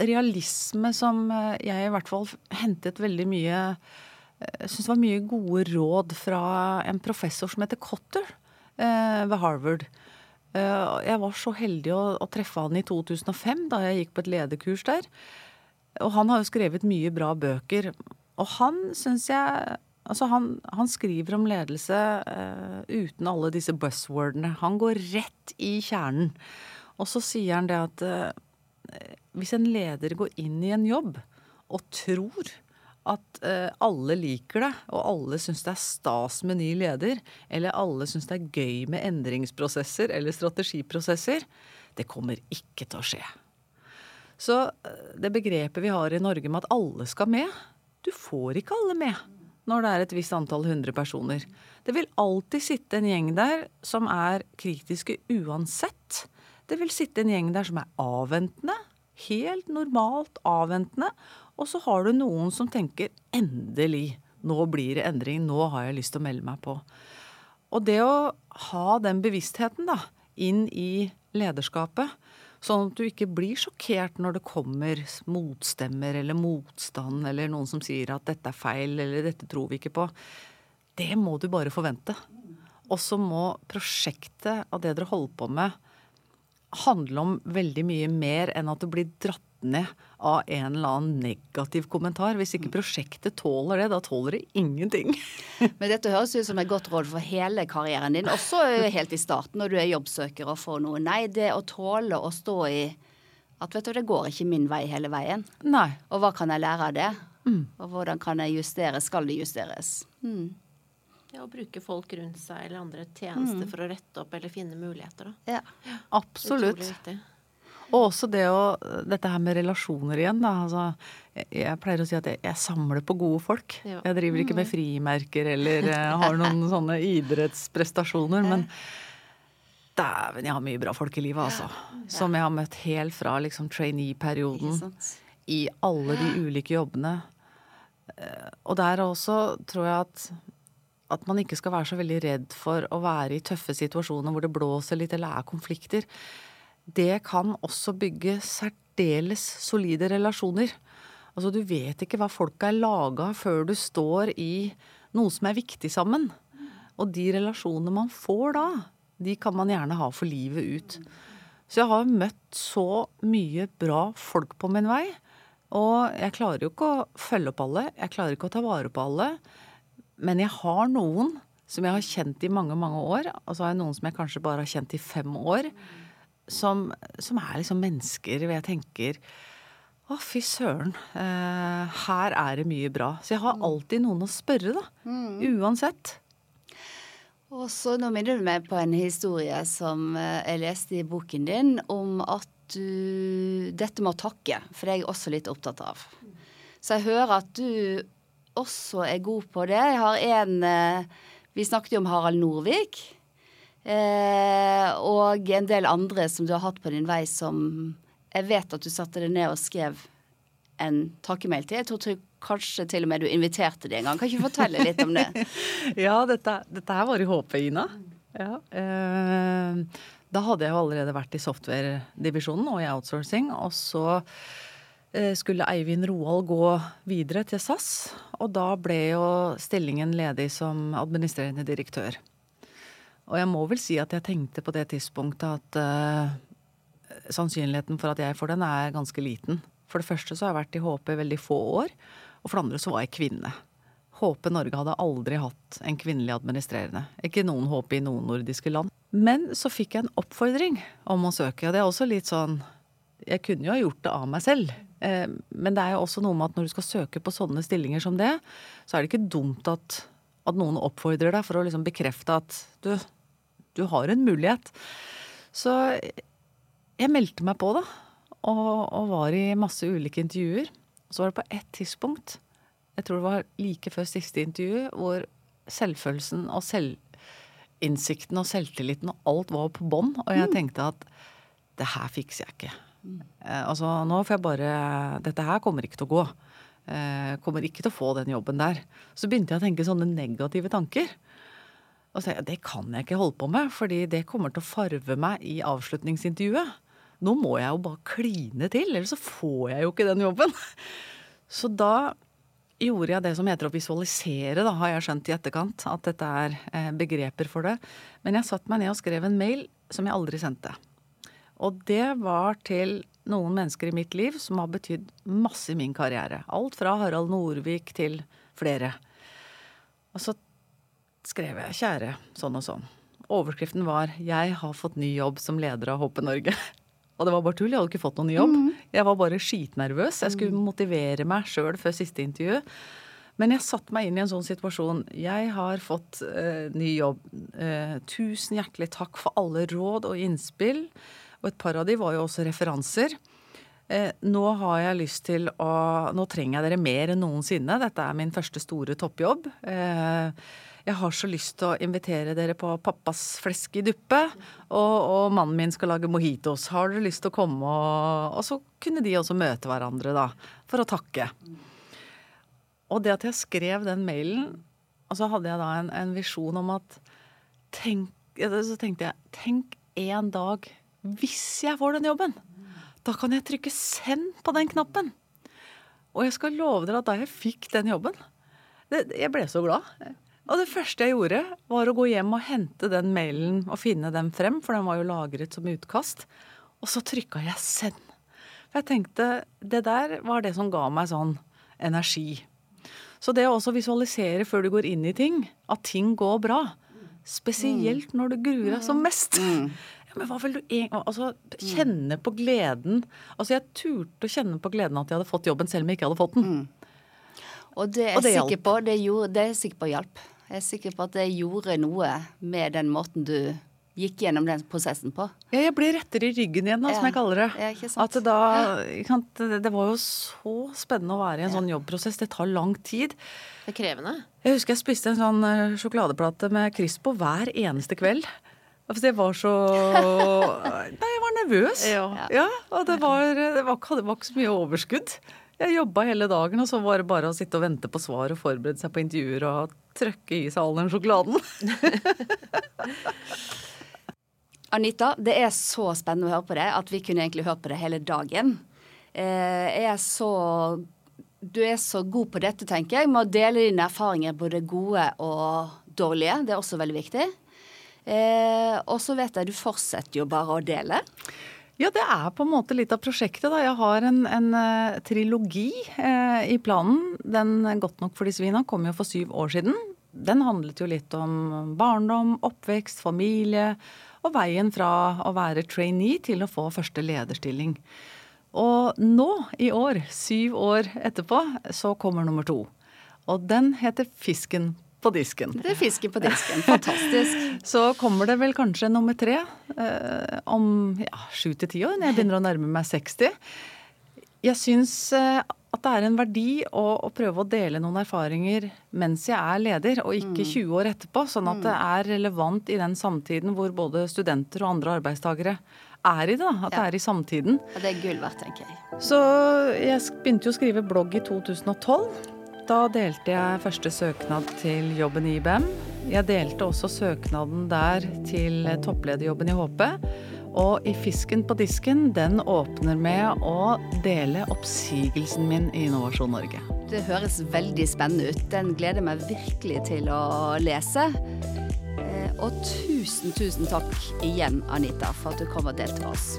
S3: realisme som eh, jeg i hvert fall hentet veldig mye Jeg eh, syns det var mye gode råd fra en professor som heter Cotter eh, ved Harvard. Jeg var så heldig å, å, treffe han i 2005, da jeg gikk på et lederkurs der. Og han har jo skrevet mye bra bøker. Og han syns jeg Altså han, han, skriver om ledelse uh, uten alle disse buzzwordene. Han går rett i kjernen. Og så sier han det at uh, hvis en leder går inn i en jobb og tror at uh, alle liker det, og alle syns det er stas med ny leder, eller alle syns det er gøy med endringsprosesser eller strategiprosesser, det kommer ikke til å skje. Så det begrepet vi har i Norge med at alle skal med, du får ikke alle med når det er et visst antall hundre personer. Det vil alltid sitte en gjeng der som er kritiske uansett. Det vil sitte en gjeng der som er avventende, Helt normalt avventende. Og så har du noen som tenker endelig, nå blir det endring, nå har jeg lyst til å melde meg på. Og det å ha den bevisstheten da, inn i lederskapet, sånn at du ikke blir sjokkert når det kommer motstemmer eller motstand eller noen som sier at dette er feil eller dette tror vi ikke på. Det må du bare forvente. Og så må prosjektet av det dere holder på med, handle om veldig mye mer enn at du blir dratt ned av en eller annen negativ kommentar. Hvis ikke prosjektet tåler det, da tåler det ingenting. *laughs*
S2: Men dette høres ut som et godt råd for hele karrieren din, også helt i starten når du er jobbsøker og får noe. Nei, det å tåle å stå i at vet du, det går ikke min vei hele veien.
S3: Nei.
S2: Og hva kan jeg lære av det? Mm. Og hvordan kan jeg justere? Skal det justeres? Mm.
S4: Ja, Å bruke folk rundt seg eller andre tjenester mm. for å rette opp eller finne muligheter.
S3: Da. Ja. Absolutt. Og også det å Dette her med relasjoner igjen, da. Altså, jeg, jeg, pleier å si at jeg, jeg samler på gode folk. Ja. Jeg driver ikke med mm. frimerker eller uh, *laughs* har noen sånne idrettsprestasjoner. Men dæven, jeg har mye bra folk i livet, altså. Som jeg har møtt helt fra liksom trainee-perioden. I alle de ulike jobbene. Uh, og der også tror jeg at at man ikke skal være så veldig redd for å være i tøffe situasjoner hvor det blåser litt eller er konflikter det kan også bygge særdeles solide relasjoner. Altså, du vet ikke hva folk er laga før du står i noe som er viktig sammen. Og de relasjonene man får da, de kan man gjerne ha for livet ut. Så jeg har møtt så mye bra folk på min vei. Og jeg klarer jo ikke å følge opp alle, jeg klarer ikke å ta vare på alle. Men jeg har noen som jeg har kjent i mange, mange år. Og så har jeg noen som jeg kanskje bare har kjent i fem år som, som er liksom mennesker hvor jeg tenker å, fy søren. Eh, her er det mye bra. Så jeg har mm. alltid noen å spørre, da. Mm. Uansett.
S2: Og så nå minner du meg på en historie som eh, jeg leste i boken din, om at du Dette med å takke, for det er jeg også litt opptatt av. Så jeg hører at du også er god på det. Jeg har en eh, Vi snakket jo om Harald Norvik. Eh, og en del andre som du har hatt på din vei som jeg vet at du satte deg ned og skrev en takkemail til. Jeg tror kanskje til og med du inviterte dem en gang. Kan ikke du fortelle litt om det? *laughs*
S3: ja, dette, dette, her var i HP, Ina. Ja, eh, da hadde jeg jo allerede vært i software-divisjonen og i outsourcing. Og så eh, skulle Eivind Roald gå videre til SAS. Og da ble jo stillingen ledig som administrerende direktør. Og jeg må vel si at jeg tenkte på det tidspunktet at uh, sannsynligheten for at jeg får den, er ganske liten. For det første så har jeg vært i HP veldig få år, og for det andre så var jeg kvinne. HP Norge hadde aldri hatt en kvinnelig administrerende. Ikke noen HP i noen nordiske land. Men så fikk jeg en oppfordring om å søke, og det er også litt sånn Jeg kunne jo ha gjort det av meg selv. Eh, men det er jo også noe med at når du skal søke på sånne stillinger som det, så er det ikke dumt at, at noen oppfordrer deg for å liksom bekrefte at du, du har en mulighet. Så jeg meldte meg på, da. Og, og, var i masse ulike intervjuer. Så var det på ett tidspunkt, jeg tror det var like før siste intervju, hvor selvfølelsen og selvinnsikten og selvtilliten og alt var på bånn. Og jeg mm. tenkte at det her fikser jeg ikke. Mm. Eh, altså nå får jeg bare Dette her kommer ikke til å gå. Eh, kommer ikke til å få den jobben der. Så begynte jeg å tenke sånne negative tanker. Og så jeg, det kan jeg ikke holde på med, fordi det kommer til å farve meg i avslutningsintervjuet. Nå må jeg jo bare kline til, ellers så får jeg jo ikke den jobben. *laughs* Så da gjorde jeg det som heter å visualisere, da, har jeg skjønt i etterkant. At dette er eh, begreper for det. Men jeg satte meg ned og skrev en mail som jeg aldri sendte. Og det var til noen mennesker i mitt liv som har betydd masse i min karriere. Alt fra Harald Norvik til flere. Og så skrev jeg 'Kjære sånn og sånn'. Overskriften var 'Jeg har fått ny jobb som leder av HP Norge'. *laughs* Og det var bare tull. Jeg hadde ikke fått noen ny jobb. Mm. Jeg var bare skitnervøs. Jeg skulle mm. motivere meg sjøl før siste intervju. Men jeg satte meg inn i en sånn situasjon. Jeg har fått eh, ny jobb. Eh, tusen hjertelig takk for alle råd og innspill. Og et par av de var jo også referanser. Eh, nå har jeg lyst til å Nå trenger jeg dere mer enn noensinne. Dette er min første store toppjobb. Eh, jeg har så lyst til å invitere dere på pappas flesk i duppe. Og, og mannen min skal lage mojitos. Har dere lyst til å komme? Og, og så kunne de også møte hverandre, da. For å takke. Og det at jeg skrev den mailen, og så hadde jeg da en, en visjon om at tenk, Så tenkte jeg Tenk en dag hvis jeg får den jobben. Da kan jeg trykke 'send' på den knappen. Og jeg skal love dere at da jeg fikk den jobben det, Jeg ble så glad. Og det første jeg gjorde, var å gå hjem og hente den mailen og finne den frem, for den var jo lagret som utkast. Og så trykka jeg 'send'. For jeg tenkte det der var det som ga meg sånn energi. Så det å også visualisere før du går inn i ting, at ting går bra. Spesielt når du gruer deg som mest. *laughs* Ja, men hva vil du egentlig Altså, kjenne på gleden. Altså, jeg turte å kjenne på gleden at jeg hadde fått jobben, selv om jeg ikke hadde fått den.
S2: Og det er jeg sikker på, det, gjorde, det er jeg sikker på hjalp. Jeg er sikker på at det gjorde noe med den måten du gikk gjennom den prosessen på.
S3: Ja, jeg ble rettere i ryggen igjen, da, som jeg kaller det.
S2: Ja, ikke sant?
S3: At det da, ikke det, var jo så spennende å være i en sånn jobbprosess. Det tar lang tid.
S4: Det er krevende.
S3: Jeg husker jeg spiste en sånn eh, sjokoladeplate med Crispo hver eneste kveld. Altså, jeg var så *laughs* Nei, jeg var nervøs.
S4: Ja.
S3: og det var, det, var, det var ikke så mye overskudd. Jeg jobba hele dagen, og så var det bare å sitte og vente på svar og forberede seg på intervjuer og trøkke i seg all den sjokoladen. *laughs*
S2: Anita, det er så spennende å høre på det at vi kunne egentlig hørt på det hele dagen. Eh, er så Du er så god på dette, tenker jeg, med å dele dine erfaringer, både gode og dårlige. Det er også veldig viktig. Eh, og så vet jeg du fortsetter jo bare å dele.
S3: Ja, det er på en måte litt av prosjektet. da. Jeg har en, en uh, trilogi uh, i planen. Den Godt nok for de svina kom jo for syv år siden. Den handlet jo litt om barndom, oppvekst, familie og veien fra å være trainee til å få første lederstilling. Og nå i år, syv år etterpå, så kommer nummer to. Og den heter Fisken på disken.
S2: Det er fisken på disken. Fantastisk. *laughs*
S3: Så kommer det vel kanskje nummer tre eh, om ja, sju til ti år, når jeg begynner å nærme meg 60. Jeg syns eh, at det er en verdi å, å prøve å dele noen erfaringer mens jeg er leder, og ikke 20 år etterpå. Sånn at det er relevant i den samtiden hvor både studenter og andre arbeidstakere er i det. da, At det er i samtiden.
S2: Og det er gull verdt, tenker jeg.
S3: Så jeg begynte jo å skrive blogg i 2012. Da delte jeg første søknad til jobben i IBM. Jeg delte også søknaden der til topplederjobben i HP. Og i Fisken på disken, den åpner med å dele oppsigelsen min i Innovasjon Norge.
S2: Det høres veldig spennende ut. Den gleder jeg meg virkelig til å lese. Eh, Og tusen, tusen takk igjen, Anita, for at du kom og delte med oss.